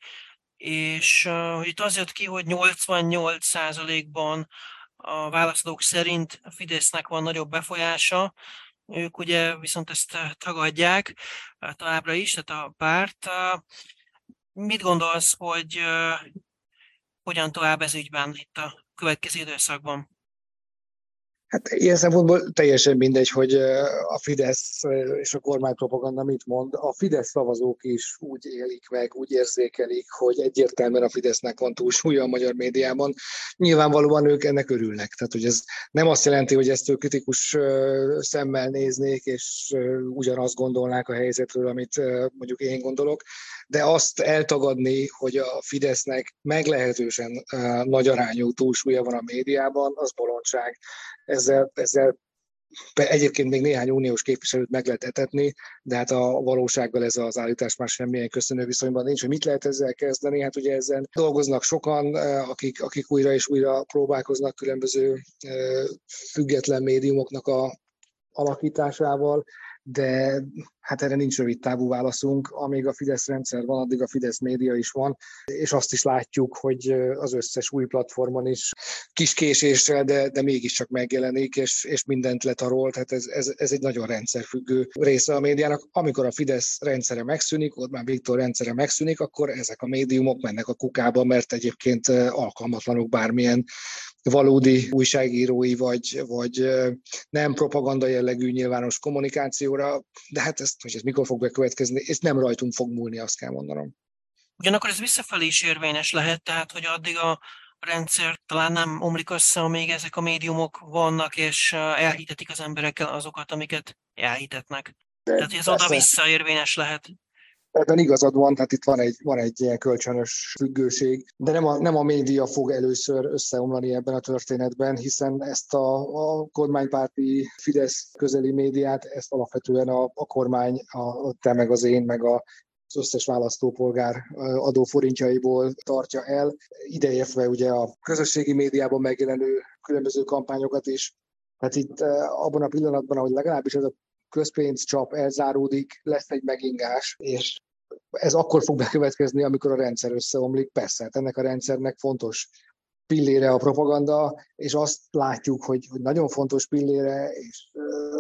Speaker 2: és uh, itt az jött ki, hogy 88%-ban a választók szerint a Fidesznek van nagyobb befolyása, ők ugye viszont ezt tagadják továbbra is, tehát a párt. Mit gondolsz, hogy hogyan tovább ez ügyben itt a következő időszakban?
Speaker 4: Hát ilyen szempontból teljesen mindegy, hogy a Fidesz és a kormánypropaganda mit mond. A Fidesz szavazók is úgy élik meg, úgy érzékelik, hogy egyértelműen a Fidesznek van túlsúlya a magyar médiában. Nyilvánvalóan ők ennek örülnek. Tehát, hogy ez nem azt jelenti, hogy ezt ők kritikus szemmel néznék, és ugyanazt gondolnák a helyzetről, amit mondjuk én gondolok, de azt eltagadni, hogy a Fidesznek meglehetősen nagy arányú túlsúlya van a médiában, az bolondság ezzel, ezzel Egyébként még néhány uniós képviselőt meg lehet etetni, de hát a valósággal ez az állítás már semmilyen köszönő viszonyban nincs, hogy mit lehet ezzel kezdeni. Hát ugye ezen dolgoznak sokan, akik, akik újra és újra próbálkoznak különböző független médiumoknak a alakításával de hát erre nincs rövid távú válaszunk. Amíg a Fidesz rendszer van, addig a Fidesz média is van, és azt is látjuk, hogy az összes új platformon is kis késéssel, de, de mégiscsak megjelenik, és, és mindent letarol, tehát ez, ez, ez egy nagyon rendszerfüggő része a médiának. Amikor a Fidesz rendszere megszűnik, Orbán Viktor rendszere megszűnik, akkor ezek a médiumok mennek a kukába, mert egyébként alkalmatlanok bármilyen valódi újságírói, vagy, vagy nem propaganda jellegű nyilvános kommunikációra, de hát ezt, hogy ez mikor fog bekövetkezni, ez nem rajtunk fog múlni, azt kell mondanom.
Speaker 2: Ugyanakkor ez visszafelé is érvényes lehet, tehát hogy addig a rendszer talán nem omlik össze, amíg ezek a médiumok vannak, és elhitetik az emberekkel azokat, amiket elhitetnek. De tehát ez oda-vissza érvényes lehet.
Speaker 4: Ebben igazad van, tehát itt van egy, van egy ilyen kölcsönös függőség, de nem a, nem a média fog először összeomlani ebben a történetben, hiszen ezt a, a kormánypárti Fidesz közeli médiát, ezt alapvetően a, a kormány, a, te meg az én, meg a az összes választópolgár adóforintjaiból tartja el, ideértve ugye a közösségi médiában megjelenő különböző kampányokat is. Hát itt abban a pillanatban, ahogy legalábbis ez a közpénz csap elzáródik, lesz egy megingás, és ez akkor fog bekövetkezni, amikor a rendszer összeomlik. Persze, hát ennek a rendszernek fontos pillére a propaganda, és azt látjuk, hogy, hogy nagyon fontos pillére, és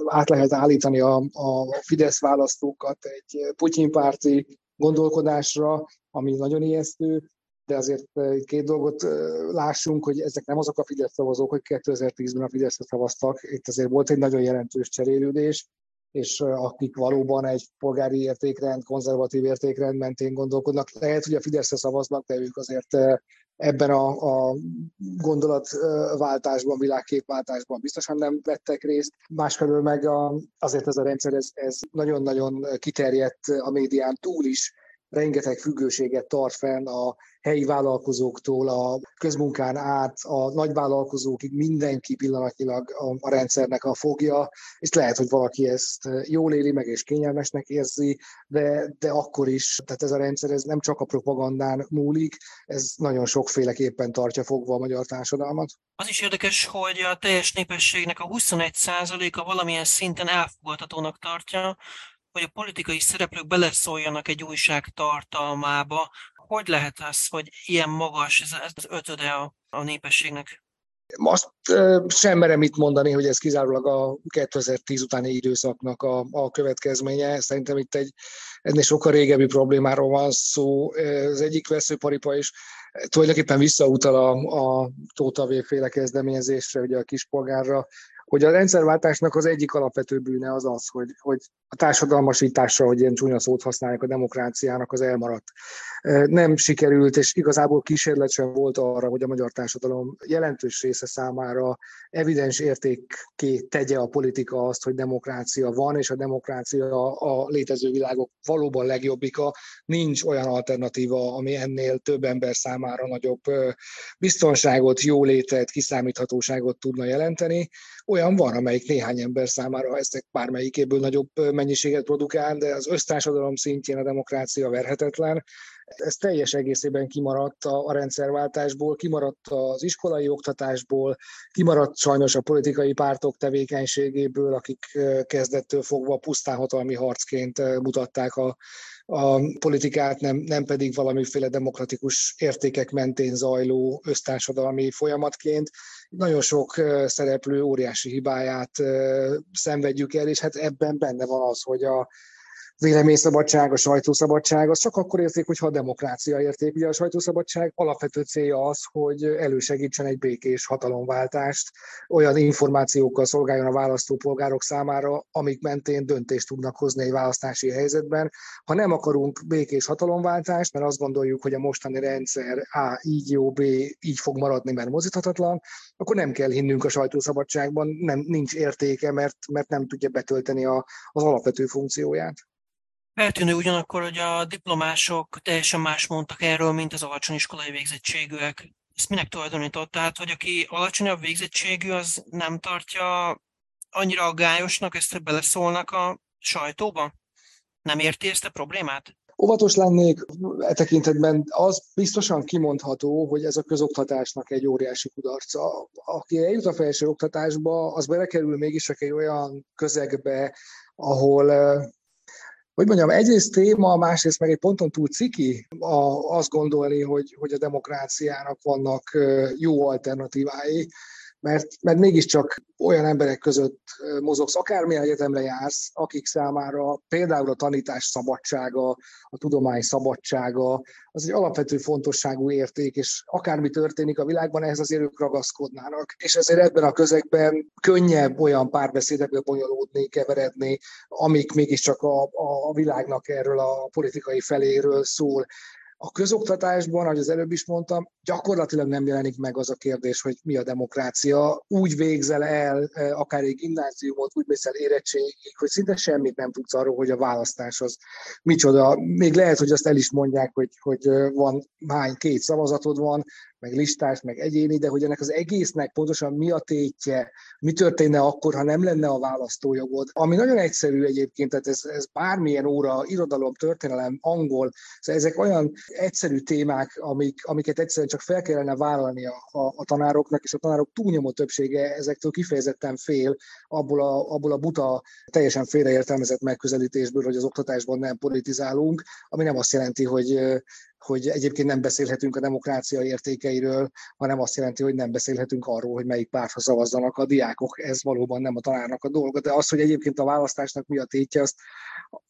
Speaker 4: át lehet állítani a, a Fidesz választókat egy Putyin-párti gondolkodásra, ami nagyon ijesztő, de azért két dolgot lássunk, hogy ezek nem azok a Fidesz szavazók, hogy 2010-ben a Fideszre szavaztak. Itt azért volt egy nagyon jelentős cserélődés, és akik valóban egy polgári értékrend, konzervatív értékrend mentén gondolkodnak. Lehet, hogy a Fideszre szavaznak, de ők azért ebben a, a gondolatváltásban, világképváltásban biztosan nem vettek részt. Másfelől meg a, azért ez a rendszer, ez, ez nagyon-nagyon kiterjedt a médián túl is, rengeteg függőséget tart fenn a helyi vállalkozóktól, a közmunkán át, a nagyvállalkozókig mindenki pillanatnyilag a, a rendszernek a fogja, és lehet, hogy valaki ezt jól éli meg és kényelmesnek érzi, de, de akkor is, tehát ez a rendszer ez nem csak a propagandán múlik, ez nagyon sokféleképpen tartja fogva a magyar társadalmat.
Speaker 2: Az is érdekes, hogy a teljes népességnek a 21%-a valamilyen szinten elfogadhatónak tartja, hogy a politikai szereplők beleszóljanak egy újság tartalmába. Hogy lehet az, hogy ilyen magas ez az ötöde a, a népességnek?
Speaker 4: Azt sem merem itt mondani, hogy ez kizárólag a 2010 utáni időszaknak a, a következménye. Szerintem itt egy ennél sokkal régebbi problémáról van szó. Az egyik veszőparipa is tulajdonképpen visszautal a, a Tóta féle kezdeményezésre, ugye a kispolgárra, hogy a rendszerváltásnak az egyik alapvető bűne az az, hogy, hogy a társadalmasításra, hogy ilyen csúnya szót használják, a demokráciának az elmaradt. Nem sikerült, és igazából kísérlet sem volt arra, hogy a magyar társadalom jelentős része számára evidens értékké tegye a politika azt, hogy demokrácia van, és a demokrácia a létező világok valóban legjobbika. Nincs olyan alternatíva, ami ennél több ember számára nagyobb biztonságot, jólétet, kiszámíthatóságot tudna jelenteni. Olyan van, amelyik néhány ember számára ezek bármelyikéből nagyobb mennyiséget produkál, de az össztársadalom szintjén a demokrácia verhetetlen. Ez teljes egészében kimaradt a rendszerváltásból, kimaradt az iskolai oktatásból, kimaradt sajnos a politikai pártok tevékenységéből, akik kezdettől fogva pusztán hatalmi harcként mutatták a, a politikát, nem, nem pedig valamiféle demokratikus értékek mentén zajló össztársadalmi folyamatként. Nagyon sok szereplő óriási hibáját szenvedjük el, és hát ebben benne van az, hogy a, véleményszabadság, a sajtószabadság, az csak akkor érték, hogyha a demokrácia érték. Ugye a sajtószabadság alapvető célja az, hogy elősegítsen egy békés hatalomváltást, olyan információkkal szolgáljon a választópolgárok számára, amik mentén döntést tudnak hozni egy választási helyzetben. Ha nem akarunk békés hatalomváltást, mert azt gondoljuk, hogy a mostani rendszer A így jó, B így fog maradni, mert mozíthatatlan, akkor nem kell hinnünk a sajtószabadságban, nem, nincs értéke, mert, mert nem tudja betölteni a, az alapvető funkcióját.
Speaker 2: Feltűnő ugyanakkor, hogy a diplomások teljesen más mondtak erről, mint az alacsony iskolai végzettségűek. Ezt minek tulajdonított? Tehát, hogy aki alacsonyabb végzettségű, az nem tartja annyira aggályosnak ezt, beleszólnak a sajtóba? Nem érti ezt a problémát?
Speaker 4: Óvatos lennék e tekintetben, az biztosan kimondható, hogy ez a közoktatásnak egy óriási kudarca. Aki eljut a felső oktatásba, az belekerül mégis egy olyan közegbe, ahol hogy mondjam, egyrészt téma, másrészt meg egy ponton túl ciki a, azt gondolni, hogy, hogy a demokráciának vannak jó alternatívái mert, mert mégiscsak olyan emberek között mozogsz, akármilyen egyetemre jársz, akik számára például a tanítás szabadsága, a tudomány szabadsága, az egy alapvető fontosságú érték, és akármi történik a világban, ehhez azért ők ragaszkodnának. És ezért ebben a közegben könnyebb olyan párbeszédekbe bonyolódni, keveredni, amik mégiscsak a, a világnak erről a politikai feléről szól. A közoktatásban, ahogy az előbb is mondtam, gyakorlatilag nem jelenik meg az a kérdés, hogy mi a demokrácia. Úgy végzel el e, akár egy gimnáziumot, úgy mész el érettségig, hogy szinte semmit nem tudsz arról, hogy a választás az micsoda. Még lehet, hogy azt el is mondják, hogy, hogy van hány, két szavazatod van, meg listás, meg egyéni, de hogy ennek az egésznek pontosan mi a tétje, mi történne akkor, ha nem lenne a választójogod. Ami nagyon egyszerű egyébként, tehát ez, ez bármilyen óra, irodalom, történelem, angol, szóval ezek olyan egyszerű témák, amik, amiket egyszerűen csak fel kellene vállalni a, a, a tanároknak, és a tanárok túlnyomó többsége ezektől kifejezetten fél abból a, abból a buta, teljesen félreértelmezett megközelítésből, hogy az oktatásban nem politizálunk, ami nem azt jelenti, hogy hogy egyébként nem beszélhetünk a demokrácia értékeiről, hanem azt jelenti, hogy nem beszélhetünk arról, hogy melyik pártra szavazzanak a diákok. Ez valóban nem a tanárnak a dolga. De az, hogy egyébként a választásnak mi a tétje, azt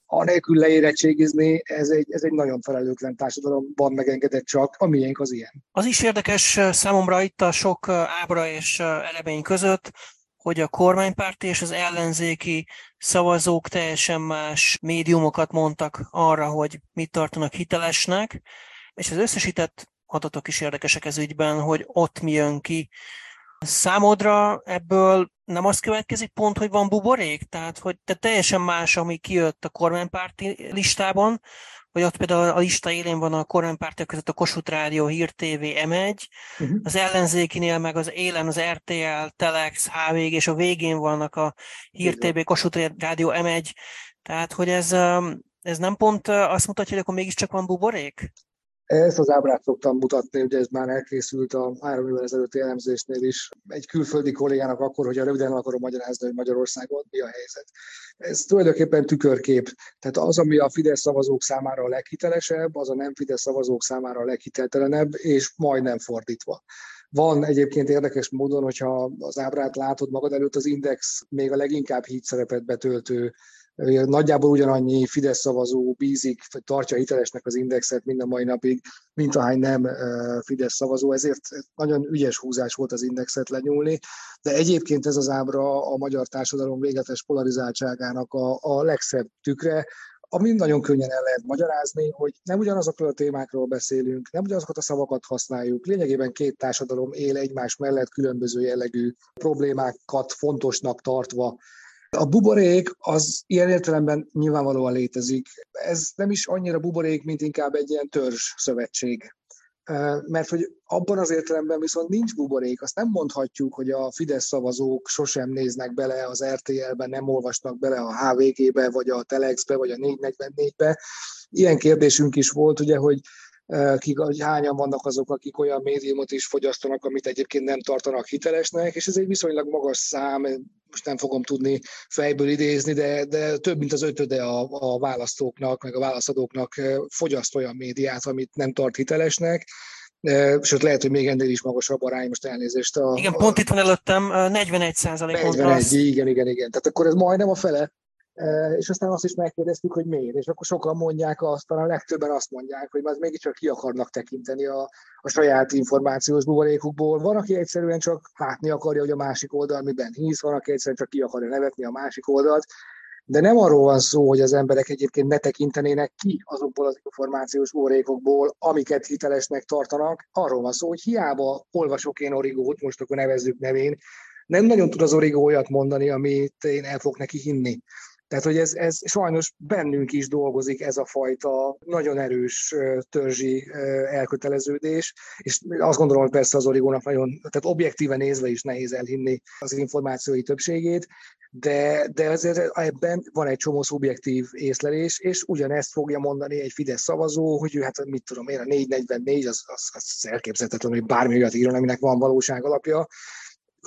Speaker 4: anélkül leérettségizni, ez egy, ez egy nagyon felelőtlen társadalomban megengedett csak, a miénk az ilyen.
Speaker 2: Az is érdekes számomra itt a sok ábra és elemény között, hogy a kormánypárti és az ellenzéki szavazók teljesen más médiumokat mondtak arra, hogy mit tartanak hitelesnek, és az összesített adatok is érdekesek ez ügyben, hogy ott mi jön ki. Számodra ebből nem az következik pont, hogy van buborék? Tehát, hogy te teljesen más, ami kijött a kormánypárti listában, hogy ott például a lista élén van a kormánypártiak között a Kossuth Rádió, Hír TV, M1, uh-huh. az ellenzékinél meg az élen az RTL, Telex, HVG, és a végén vannak a Hír TV, Kossuth Rádió, M1. Tehát, hogy ez, ez nem pont azt mutatja, hogy akkor mégiscsak van buborék?
Speaker 4: Ezt az ábrát szoktam mutatni, ugye ez már elkészült a három évvel ezelőtti elemzésnél is. Egy külföldi kollégának akkor, hogy a röviden akarom magyarázni, hogy Magyarországon mi a helyzet. Ez tulajdonképpen tükörkép. Tehát az, ami a Fidesz szavazók számára a leghitelesebb, az a nem Fidesz szavazók számára a leghiteltelenebb, és majdnem fordítva. Van egyébként érdekes módon, hogyha az ábrát látod magad előtt, az Index még a leginkább híd szerepet betöltő Nagyjából ugyanannyi Fidesz szavazó bízik, vagy tartja hitelesnek az indexet mind a mai napig, mint ahány nem Fidesz szavazó, ezért nagyon ügyes húzás volt az indexet lenyúlni, de egyébként ez az ábra a magyar társadalom végletes polarizáltságának a, a legszebb tükre, ami nagyon könnyen el lehet magyarázni, hogy nem ugyanazokról a témákról beszélünk, nem ugyanazokat a szavakat használjuk, lényegében két társadalom él egymás mellett különböző jellegű problémákat fontosnak tartva a buborék az ilyen értelemben nyilvánvalóan létezik. Ez nem is annyira buborék, mint inkább egy ilyen törzs szövetség. Mert hogy abban az értelemben viszont nincs buborék, azt nem mondhatjuk, hogy a Fidesz szavazók sosem néznek bele az RTL-be, nem olvasnak bele a HVG-be, vagy a Telexbe, vagy a 444-be. Ilyen kérdésünk is volt, ugye, hogy kik, hogy hányan vannak azok, akik olyan médiumot is fogyasztanak, amit egyébként nem tartanak hitelesnek, és ez egy viszonylag magas szám, most nem fogom tudni fejből idézni, de, de több mint az ötöde a, a választóknak, meg a válaszadóknak fogyaszt olyan médiát, amit nem tart hitelesnek, sőt lehet, hogy még ennél is magasabb arány, most elnézést. A,
Speaker 2: igen, pont itt van előttem, 41 százalék.
Speaker 4: 41, igen, igen, igen. Tehát akkor ez majdnem a fele és aztán azt is megkérdeztük, hogy miért, és akkor sokan mondják azt, talán legtöbben azt mondják, hogy már mégiscsak ki akarnak tekinteni a, a saját információs buborékukból. Van, aki egyszerűen csak látni akarja, hogy a másik oldal miben hisz, van, aki egyszerűen csak ki akarja nevetni a másik oldalt, de nem arról van szó, hogy az emberek egyébként ne tekintenének ki azokból az információs órékokból, amiket hitelesnek tartanak. Arról van szó, hogy hiába olvasok én origót, most akkor nevezzük nevén, nem nagyon tud az origó olyat mondani, amit én el fogok neki hinni. Tehát, hogy ez, ez sajnos bennünk is dolgozik ez a fajta nagyon erős törzsi elköteleződés, és azt gondolom, hogy persze az origónak nagyon, tehát objektíven nézve is nehéz elhinni az információi többségét, de, de azért ebben van egy csomó szubjektív észlelés, és ugyanezt fogja mondani egy Fidesz szavazó, hogy ő hát mit tudom én, a 444 az, az, az elképzelhetetlen, hogy bármi olyat írjon, aminek van valóság alapja,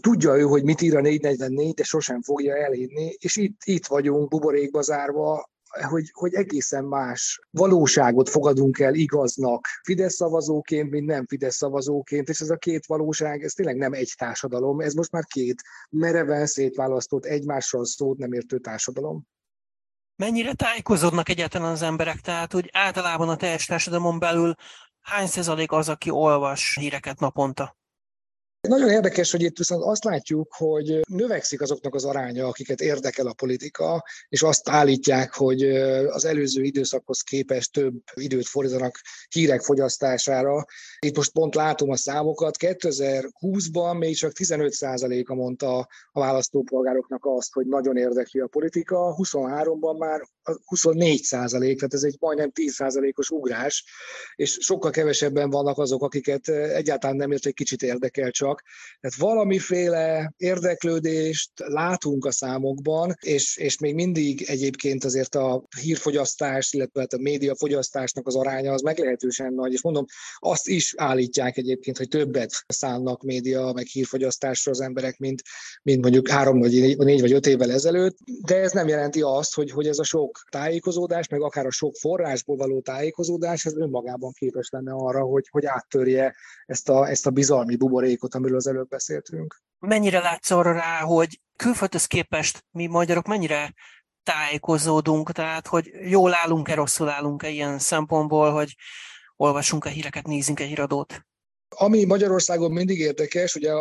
Speaker 4: Tudja ő, hogy mit ír a 444, de sosem fogja elhinni, és itt, itt vagyunk buborékba zárva, hogy, hogy egészen más valóságot fogadunk el igaznak Fidesz szavazóként, mint nem Fidesz szavazóként, és ez a két valóság, ez tényleg nem egy társadalom, ez most már két mereven szétválasztott, egymással szót nem értő társadalom.
Speaker 2: Mennyire tájékozódnak egyáltalán az emberek? Tehát úgy általában a teljes társadalomon belül hány százalék az, aki olvas híreket naponta?
Speaker 4: Nagyon érdekes, hogy itt viszont azt látjuk, hogy növekszik azoknak az aránya, akiket érdekel a politika, és azt állítják, hogy az előző időszakhoz képest több időt fordítanak hírek fogyasztására. Itt most pont látom a számokat, 2020-ban még csak 15%-a mondta a választópolgároknak azt, hogy nagyon érdekli a politika, 23-ban már 24 százalék, tehát ez egy majdnem 10 százalékos ugrás, és sokkal kevesebben vannak azok, akiket egyáltalán nem ért, egy kicsit érdekel csak. Tehát valamiféle érdeklődést látunk a számokban, és, és még mindig egyébként azért a hírfogyasztás, illetve hát a médiafogyasztásnak az aránya az meglehetősen nagy, és mondom, azt is állítják egyébként, hogy többet szánnak média, meg hírfogyasztásra az emberek, mint, mint mondjuk három vagy négy vagy öt évvel ezelőtt, de ez nem jelenti azt, hogy, hogy ez a sok tájékozódás, meg akár a sok forrásból való tájékozódás, ez önmagában képes lenne arra, hogy, hogy áttörje ezt a, ezt a bizalmi buborékot, amiről az előbb beszéltünk.
Speaker 2: Mennyire látsz arra rá, hogy külföldhöz képest mi magyarok mennyire tájékozódunk, tehát hogy jól állunk-e, rosszul állunk-e ilyen szempontból, hogy olvasunk-e híreket, nézzünk-e híradót?
Speaker 4: Ami Magyarországon mindig érdekes, ugye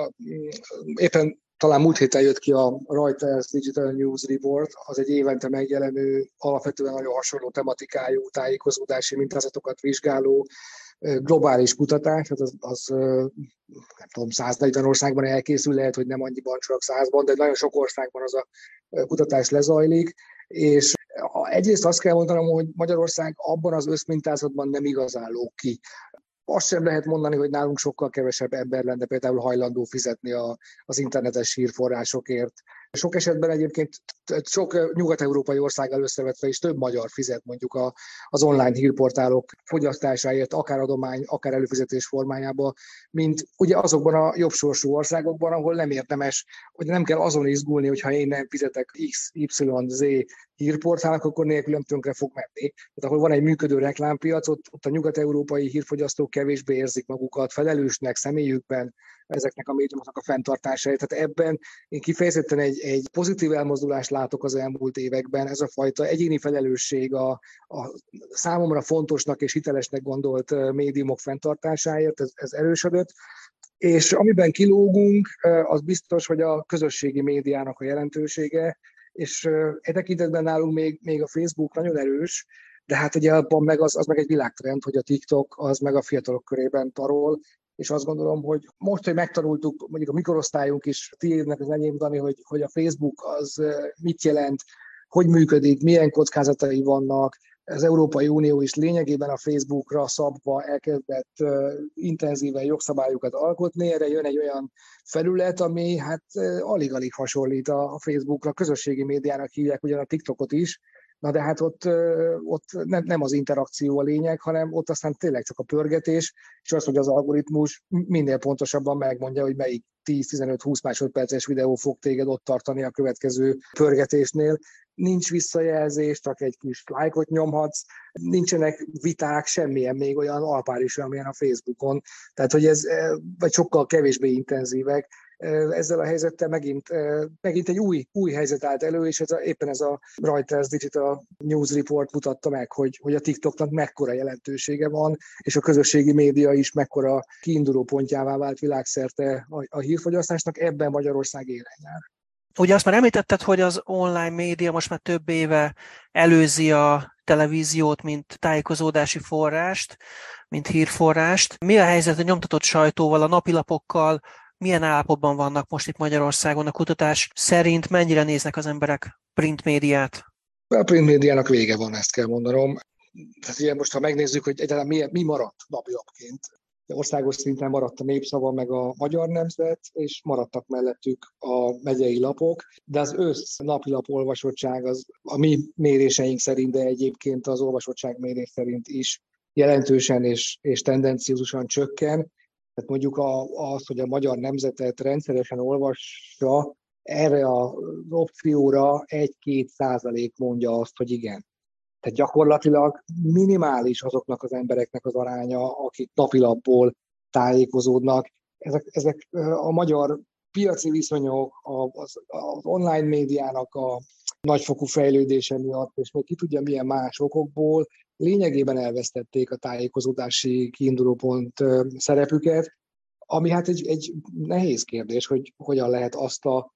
Speaker 4: éppen talán múlt héten jött ki a Reuters Digital News Report, az egy évente megjelenő, alapvetően nagyon hasonló tematikájú tájékozódási mintázatokat vizsgáló globális kutatás, hát az, az nem tudom, 140 országban elkészül, lehet, hogy nem annyiban, csak százban, de nagyon sok országban az a kutatás lezajlik, és egyrészt azt kell mondanom, hogy Magyarország abban az összmintázatban nem igazán lóg ki azt sem lehet mondani, hogy nálunk sokkal kevesebb ember lenne például hajlandó fizetni a, az internetes hírforrásokért. Sok esetben egyébként sok nyugat-európai országgal összevetve is több magyar fizet mondjuk a, az online hírportálok fogyasztásáért, akár adomány, akár előfizetés formájában, mint ugye azokban a jobb sorsú országokban, ahol nem érdemes, hogy nem kell azon izgulni, hogy ha én nem fizetek X, Y, Z hírportálnak, akkor nélkülem tönkre fog menni. Tehát ahol van egy működő reklámpiac, ott, ott a nyugat-európai hírfogyasztók kevésbé érzik magukat felelősnek személyükben ezeknek a médiumoknak a fenntartásáért. Tehát ebben én kifejezetten egy, egy pozitív elmozdulást látok az elmúlt években. Ez a fajta egyéni felelősség a, a számomra fontosnak és hitelesnek gondolt médiumok fenntartásáért, ez, ez erősödött. És amiben kilógunk, az biztos, hogy a közösségi médiának a jelentősége, és e tekintetben nálunk még, még a Facebook nagyon erős, de hát ugye abban meg az, az meg egy világtrend, hogy a TikTok az meg a fiatalok körében tarol, és azt gondolom, hogy most, hogy megtanultuk, mondjuk a mikorosztályunk is, tiédnek az enyém, Dani, hogy, hogy a Facebook az mit jelent, hogy működik, milyen kockázatai vannak, az Európai Unió is lényegében a Facebookra szabva elkezdett intenzíven jogszabályokat alkotni, erre jön egy olyan felület, ami hát alig-alig hasonlít a Facebookra, közösségi médiának hívják ugyan a TikTokot is, Na de hát ott, ott nem, nem az interakció a lényeg, hanem ott aztán tényleg csak a pörgetés, és az, hogy az algoritmus minél pontosabban megmondja, hogy melyik 10-15-20 másodperces videó fog téged ott tartani a következő pörgetésnél. Nincs visszajelzés, csak egy kis lájkot nyomhatsz, nincsenek viták, semmilyen még olyan alpáris, amilyen a Facebookon. Tehát, hogy ez vagy sokkal kevésbé intenzívek, ezzel a helyzettel megint, megint egy új, új helyzet állt elő, és ez a, éppen ez a Reuters Digital News Report mutatta meg, hogy, hogy a TikToknak mekkora jelentősége van, és a közösségi média is mekkora kiinduló pontjává vált világszerte a, a hírfogyasztásnak, ebben Magyarország élen jár.
Speaker 2: Ugye azt már említetted, hogy az online média most már több éve előzi a televíziót, mint tájékozódási forrást, mint hírforrást. Mi a helyzet a nyomtatott sajtóval, a napilapokkal, milyen állapotban vannak most itt Magyarországon a kutatás szerint, mennyire néznek az emberek print médiát?
Speaker 4: A print médiának vége van, ezt kell mondanom. Tehát ugye most, ha megnézzük, hogy egyáltalán mi, mi maradt napjapként, országos szinten maradt a népszava, meg a magyar nemzet, és maradtak mellettük a megyei lapok, de az össz napilap olvasottság az a mi méréseink szerint, de egyébként az olvasottság mérés szerint is jelentősen és, és tendenciózusan csökken. Tehát mondjuk a, az, hogy a magyar nemzetet rendszeresen olvassa, erre az opcióra egy-két százalék mondja azt, hogy igen. Tehát gyakorlatilag minimális azoknak az embereknek az aránya, akik napilapból tájékozódnak. Ezek, ezek a magyar piaci viszonyok, az, az online médiának a nagyfokú fejlődése miatt, és még ki tudja milyen más okokból, lényegében elvesztették a tájékozódási kiindulópont szerepüket, ami hát egy, egy nehéz kérdés, hogy hogyan lehet azt a,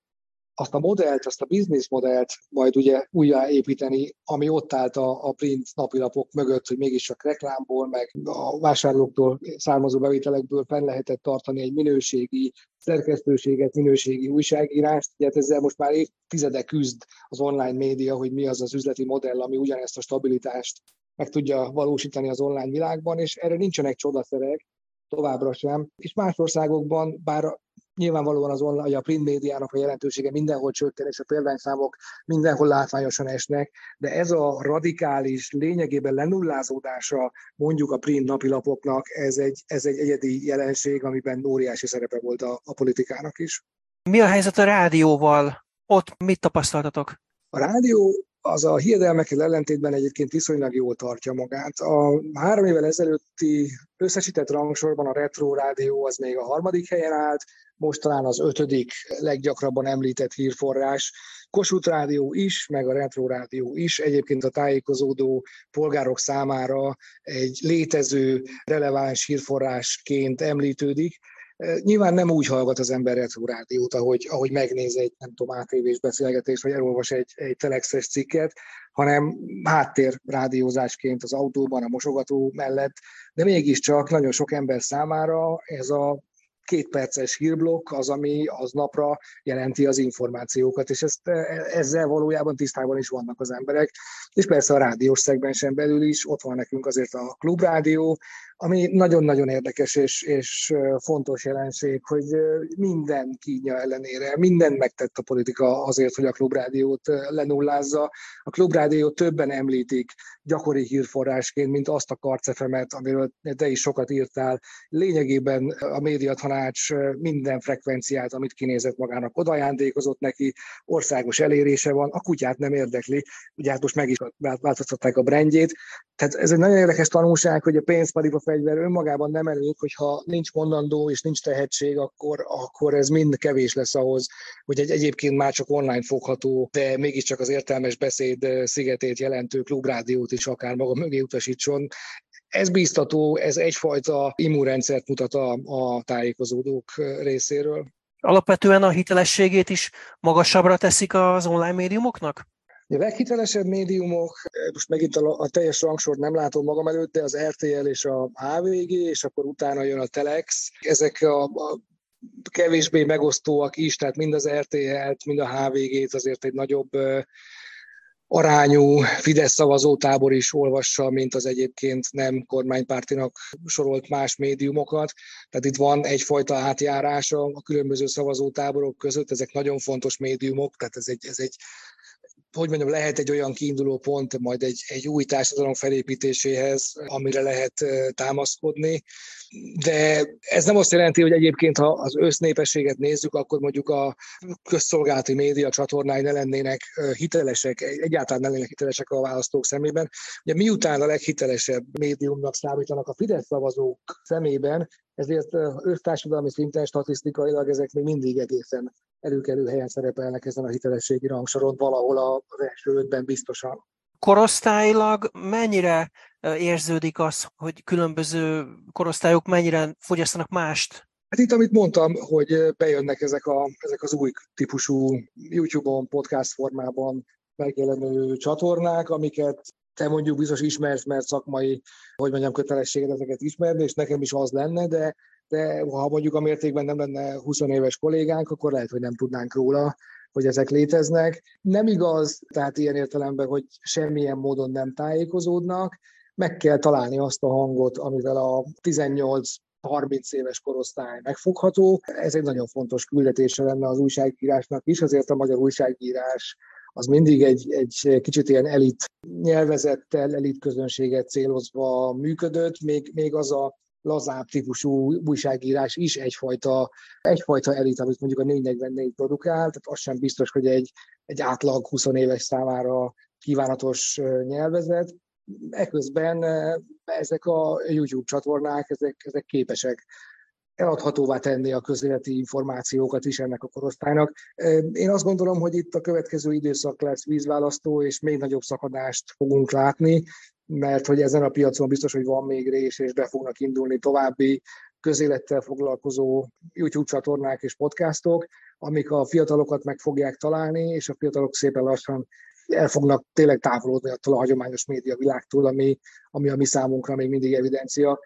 Speaker 4: azt a modellt, azt a business modellt majd ugye újjáépíteni, ami ott állt a, a print napilapok mögött, hogy mégiscsak reklámból, meg a vásárlóktól származó bevételekből fenn lehetett tartani egy minőségi szerkesztőséget, minőségi újságírást. Ugye hát ezzel most már évtizedek küzd az online média, hogy mi az az üzleti modell, ami ugyanezt a stabilitást meg tudja valósítani az online világban, és erre nincsenek csodaszerek, továbbra sem. És más országokban, bár nyilvánvalóan az online, a print médiának a jelentősége mindenhol csökken, és a példányszámok mindenhol látványosan esnek, de ez a radikális, lényegében lenullázódása mondjuk a print napilapoknak, ez egy, ez egy egyedi jelenség, amiben óriási szerepe volt a, a politikának is.
Speaker 2: Mi a helyzet a rádióval? Ott mit tapasztaltatok?
Speaker 4: A rádió az a hiedelmekkel ellentétben egyébként viszonylag jól tartja magát. A három évvel ezelőtti összesített rangsorban a Retro Rádió az még a harmadik helyen állt, most talán az ötödik leggyakrabban említett hírforrás. Kossuth Rádió is, meg a Retro Rádió is egyébként a tájékozódó polgárok számára egy létező, releváns hírforrásként említődik. Nyilván nem úgy hallgat az ember retro rádiót, ahogy, ahogy megnéz egy, nem tudom, ATV-s beszélgetést, vagy elolvas egy, egy telexes cikket, hanem háttér rádiózásként az autóban, a mosogató mellett, de mégiscsak nagyon sok ember számára ez a két perces hírblokk az, ami az napra jelenti az információkat, és ezt, ezzel valójában tisztában is vannak az emberek. És persze a rádiós szegmensen belül is ott van nekünk azért a klubrádió, ami nagyon-nagyon érdekes és, és fontos jelenség, hogy minden kínja ellenére, minden megtett a politika azért, hogy a klubrádiót lenullázza. A klubrádiót többen említik gyakori hírforrásként, mint azt a karcefemet, amiről te is sokat írtál. Lényegében a médiatanács minden frekvenciát, amit kinézett magának, odajándékozott neki, országos elérése van, a kutyát nem érdekli, ugye hát most meg is változtatták a brandjét. Tehát ez egy nagyon érdekes tanulság, hogy a pénzpariba fegyver önmagában nem elég, hogyha nincs mondandó és nincs tehetség, akkor, akkor ez mind kevés lesz ahhoz, hogy egy egyébként már csak online fogható, de mégiscsak az értelmes beszéd szigetét jelentő klubrádiót is akár maga mögé utasítson. Ez bíztató, ez egyfajta immunrendszert mutat a, a tájékozódók részéről.
Speaker 2: Alapvetően a hitelességét is magasabbra teszik az online médiumoknak?
Speaker 4: A leghitelesebb médiumok, most megint a, a teljes rangsort nem látom magam előtt, de az RTL és a HVG, és akkor utána jön a Telex. Ezek a, a kevésbé megosztóak is, tehát mind az RTL-t, mind a HVG-t azért egy nagyobb arányú Fidesz szavazótábor is olvassa, mint az egyébként nem kormánypártinak sorolt más médiumokat. Tehát itt van egyfajta átjárása a különböző szavazótáborok között, ezek nagyon fontos médiumok, tehát ez egy, ez egy hogy mondjam, lehet egy olyan kiinduló pont majd egy, egy új társadalom felépítéséhez, amire lehet támaszkodni. De ez nem azt jelenti, hogy egyébként, ha az össznépességet nézzük, akkor mondjuk a közszolgálati média csatornái ne lennének hitelesek, egyáltalán ne lennének hitelesek a választók szemében. Ugye miután a leghitelesebb médiumnak számítanak a Fidesz szavazók szemében, ezért össztársadalmi szinten statisztikailag ezek még mindig egészen előkelő helyen szerepelnek ezen a hitelességi rangsoron, valahol az első ötben biztosan.
Speaker 2: Korosztályilag mennyire érződik az, hogy különböző korosztályok mennyire fogyasztanak mást?
Speaker 4: Hát itt, amit mondtam, hogy bejönnek ezek, a, ezek az új típusú YouTube-on, podcast formában megjelenő csatornák, amiket te mondjuk biztos ismersz, mert szakmai, hogy mondjam, kötelességed ezeket ismerni, és nekem is az lenne, de, de ha mondjuk a mértékben nem lenne 20 éves kollégánk, akkor lehet, hogy nem tudnánk róla, hogy ezek léteznek. Nem igaz, tehát ilyen értelemben, hogy semmilyen módon nem tájékozódnak, meg kell találni azt a hangot, amivel a 18 30 éves korosztály megfogható. Ez egy nagyon fontos küldetése lenne az újságírásnak is, azért a magyar újságírás az mindig egy, egy kicsit ilyen elit nyelvezettel, elit közönséget célozva működött, még, még az a lazább típusú újságírás is egyfajta, egyfajta elit, amit mondjuk a 444 produkál, tehát az sem biztos, hogy egy, egy átlag 20 éves számára kívánatos nyelvezet. Eközben ezek a YouTube csatornák, ezek, ezek képesek eladhatóvá tenni a közéleti információkat is ennek a korosztálynak. Én azt gondolom, hogy itt a következő időszak lesz vízválasztó, és még nagyobb szakadást fogunk látni, mert hogy ezen a piacon biztos, hogy van még rés, és be fognak indulni további közélettel foglalkozó YouTube csatornák és podcastok, amik a fiatalokat meg fogják találni, és a fiatalok szépen lassan el fognak tényleg távolodni attól a hagyományos média világtól, ami, ami a mi számunkra még mindig evidencia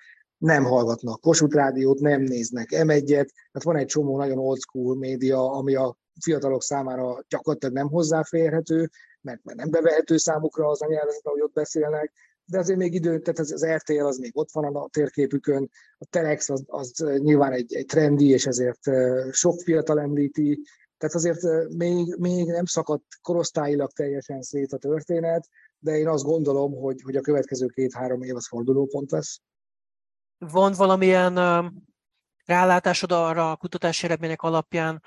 Speaker 4: nem hallgatnak. Kossuth Rádiót, nem néznek. M1-et, tehát van egy csomó nagyon old school média, ami a fiatalok számára gyakorlatilag nem hozzáférhető, mert, nem bevehető számukra az a nyelvezet, ahogy ott beszélnek, de azért még idő, tehát az, az RTL az még ott van a térképükön, a Telex az, az nyilván egy, egy trendi, és ezért sok fiatal említi, tehát azért még, még nem szakadt korosztályilag teljesen szét a történet, de én azt gondolom, hogy, hogy a következő két-három év az fordulópont lesz.
Speaker 2: Van valamilyen rálátásod arra a kutatási eredmények alapján,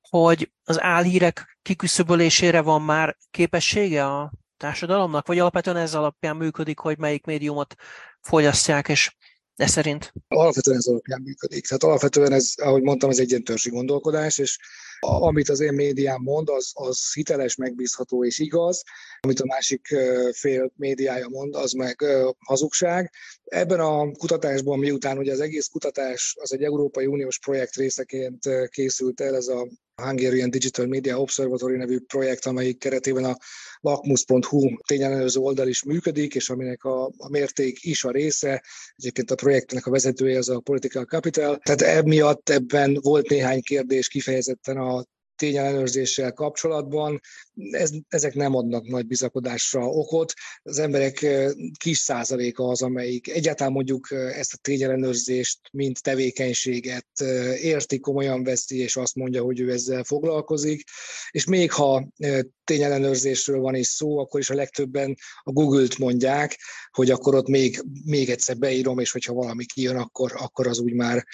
Speaker 2: hogy az álhírek kiküszöbölésére van már képessége a társadalomnak, vagy alapvetően ez alapján működik, hogy melyik médiumot fogyasztják, és e szerint?
Speaker 4: Alapvetően ez alapján működik. Tehát alapvetően ez, ahogy mondtam, ez egy gondolkodás, és amit az én médiám mond, az, az hiteles, megbízható és igaz, amit a másik fél médiája mond, az meg hazugság. Ebben a kutatásban, miután ugye az egész kutatás az egy Európai Uniós projekt részeként készült el, ez a Hungarian Digital Media Observatory nevű projekt, amelyik keretében a lakmus.hu tényellenőrző oldal is működik, és aminek a, a mérték is a része. Egyébként a projektnek a vezetője az a Political Capital. Tehát emiatt ebben volt néhány kérdés kifejezetten a tényellenőrzéssel kapcsolatban. Ez, ezek nem adnak nagy bizakodásra okot. Az emberek kis százaléka az, amelyik egyáltalán mondjuk ezt a tényellenőrzést, mint tevékenységet érti, komolyan veszi, és azt mondja, hogy ő ezzel foglalkozik. És még ha tényellenőrzésről van is szó, akkor is a legtöbben a Google-t mondják, hogy akkor ott még, még egyszer beírom, és hogyha valami kijön, akkor, akkor az úgy már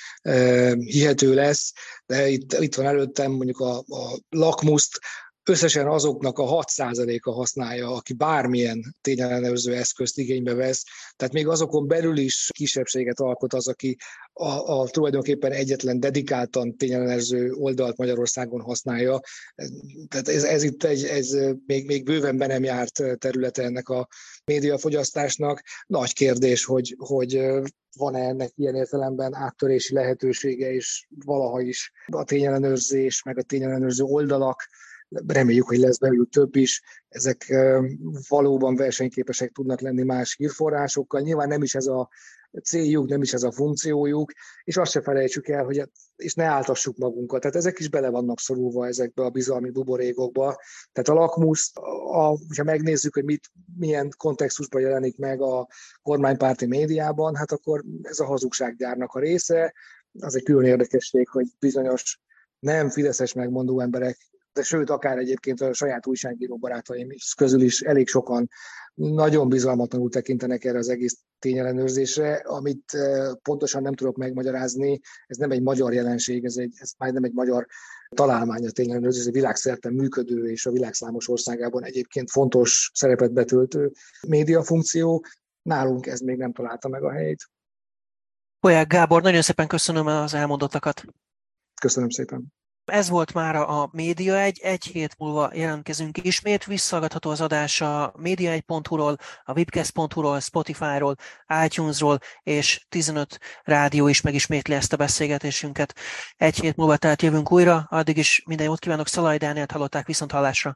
Speaker 4: hihető lesz. De itt, itt van előttem mondjuk a, a lakmuszt, összesen azoknak a 6%-a használja, aki bármilyen tényellenőrző eszközt igénybe vesz. Tehát még azokon belül is kisebbséget alkot az, aki a, a tulajdonképpen egyetlen dedikáltan tényellenőrző oldalt Magyarországon használja. Tehát ez, ez itt egy, ez még, még bőven be nem járt területe ennek a médiafogyasztásnak. Nagy kérdés, hogy, hogy van-e ennek ilyen értelemben áttörési lehetősége, és valaha is a tényellenőrzés, meg a tényellenőrző oldalak reméljük, hogy lesz belőlük több is, ezek valóban versenyképesek tudnak lenni más hírforrásokkal. Nyilván nem is ez a céljuk, nem is ez a funkciójuk, és azt se felejtsük el, hogy és ne áltassuk magunkat. Tehát ezek is bele vannak szorulva ezekbe a bizalmi buborékokba. Tehát a lakmus, a, ha megnézzük, hogy mit, milyen kontextusban jelenik meg a kormánypárti médiában, hát akkor ez a hazugsággyárnak a része. Az egy külön érdekesség, hogy bizonyos nem fideszes megmondó emberek de sőt, akár egyébként a saját újságíró barátaim közül is elég sokan nagyon bizalmatlanul tekintenek erre az egész tényellenőrzésre, amit eh, pontosan nem tudok megmagyarázni, ez nem egy magyar jelenség, ez, egy, ez nem egy magyar találmány a tényellenőrzés, ez egy világszerte működő és a világ számos országában egyébként fontos szerepet betöltő médiafunkció. Nálunk ez még nem találta meg a helyét.
Speaker 2: Polyák Gábor, nagyon szépen köszönöm az elmondottakat.
Speaker 4: Köszönöm szépen.
Speaker 2: Ez volt már a Média egy, egy hét múlva jelentkezünk ismét, visszagadható az adás a média1.hu-ról, a webcast.hu-ról, Spotify-ról, iTunes-ról, és 15 rádió is megismétli ezt a beszélgetésünket. Egy hét múlva tehát jövünk újra, addig is minden jót kívánok, Szalaj Dánielt hallották viszont hallásra.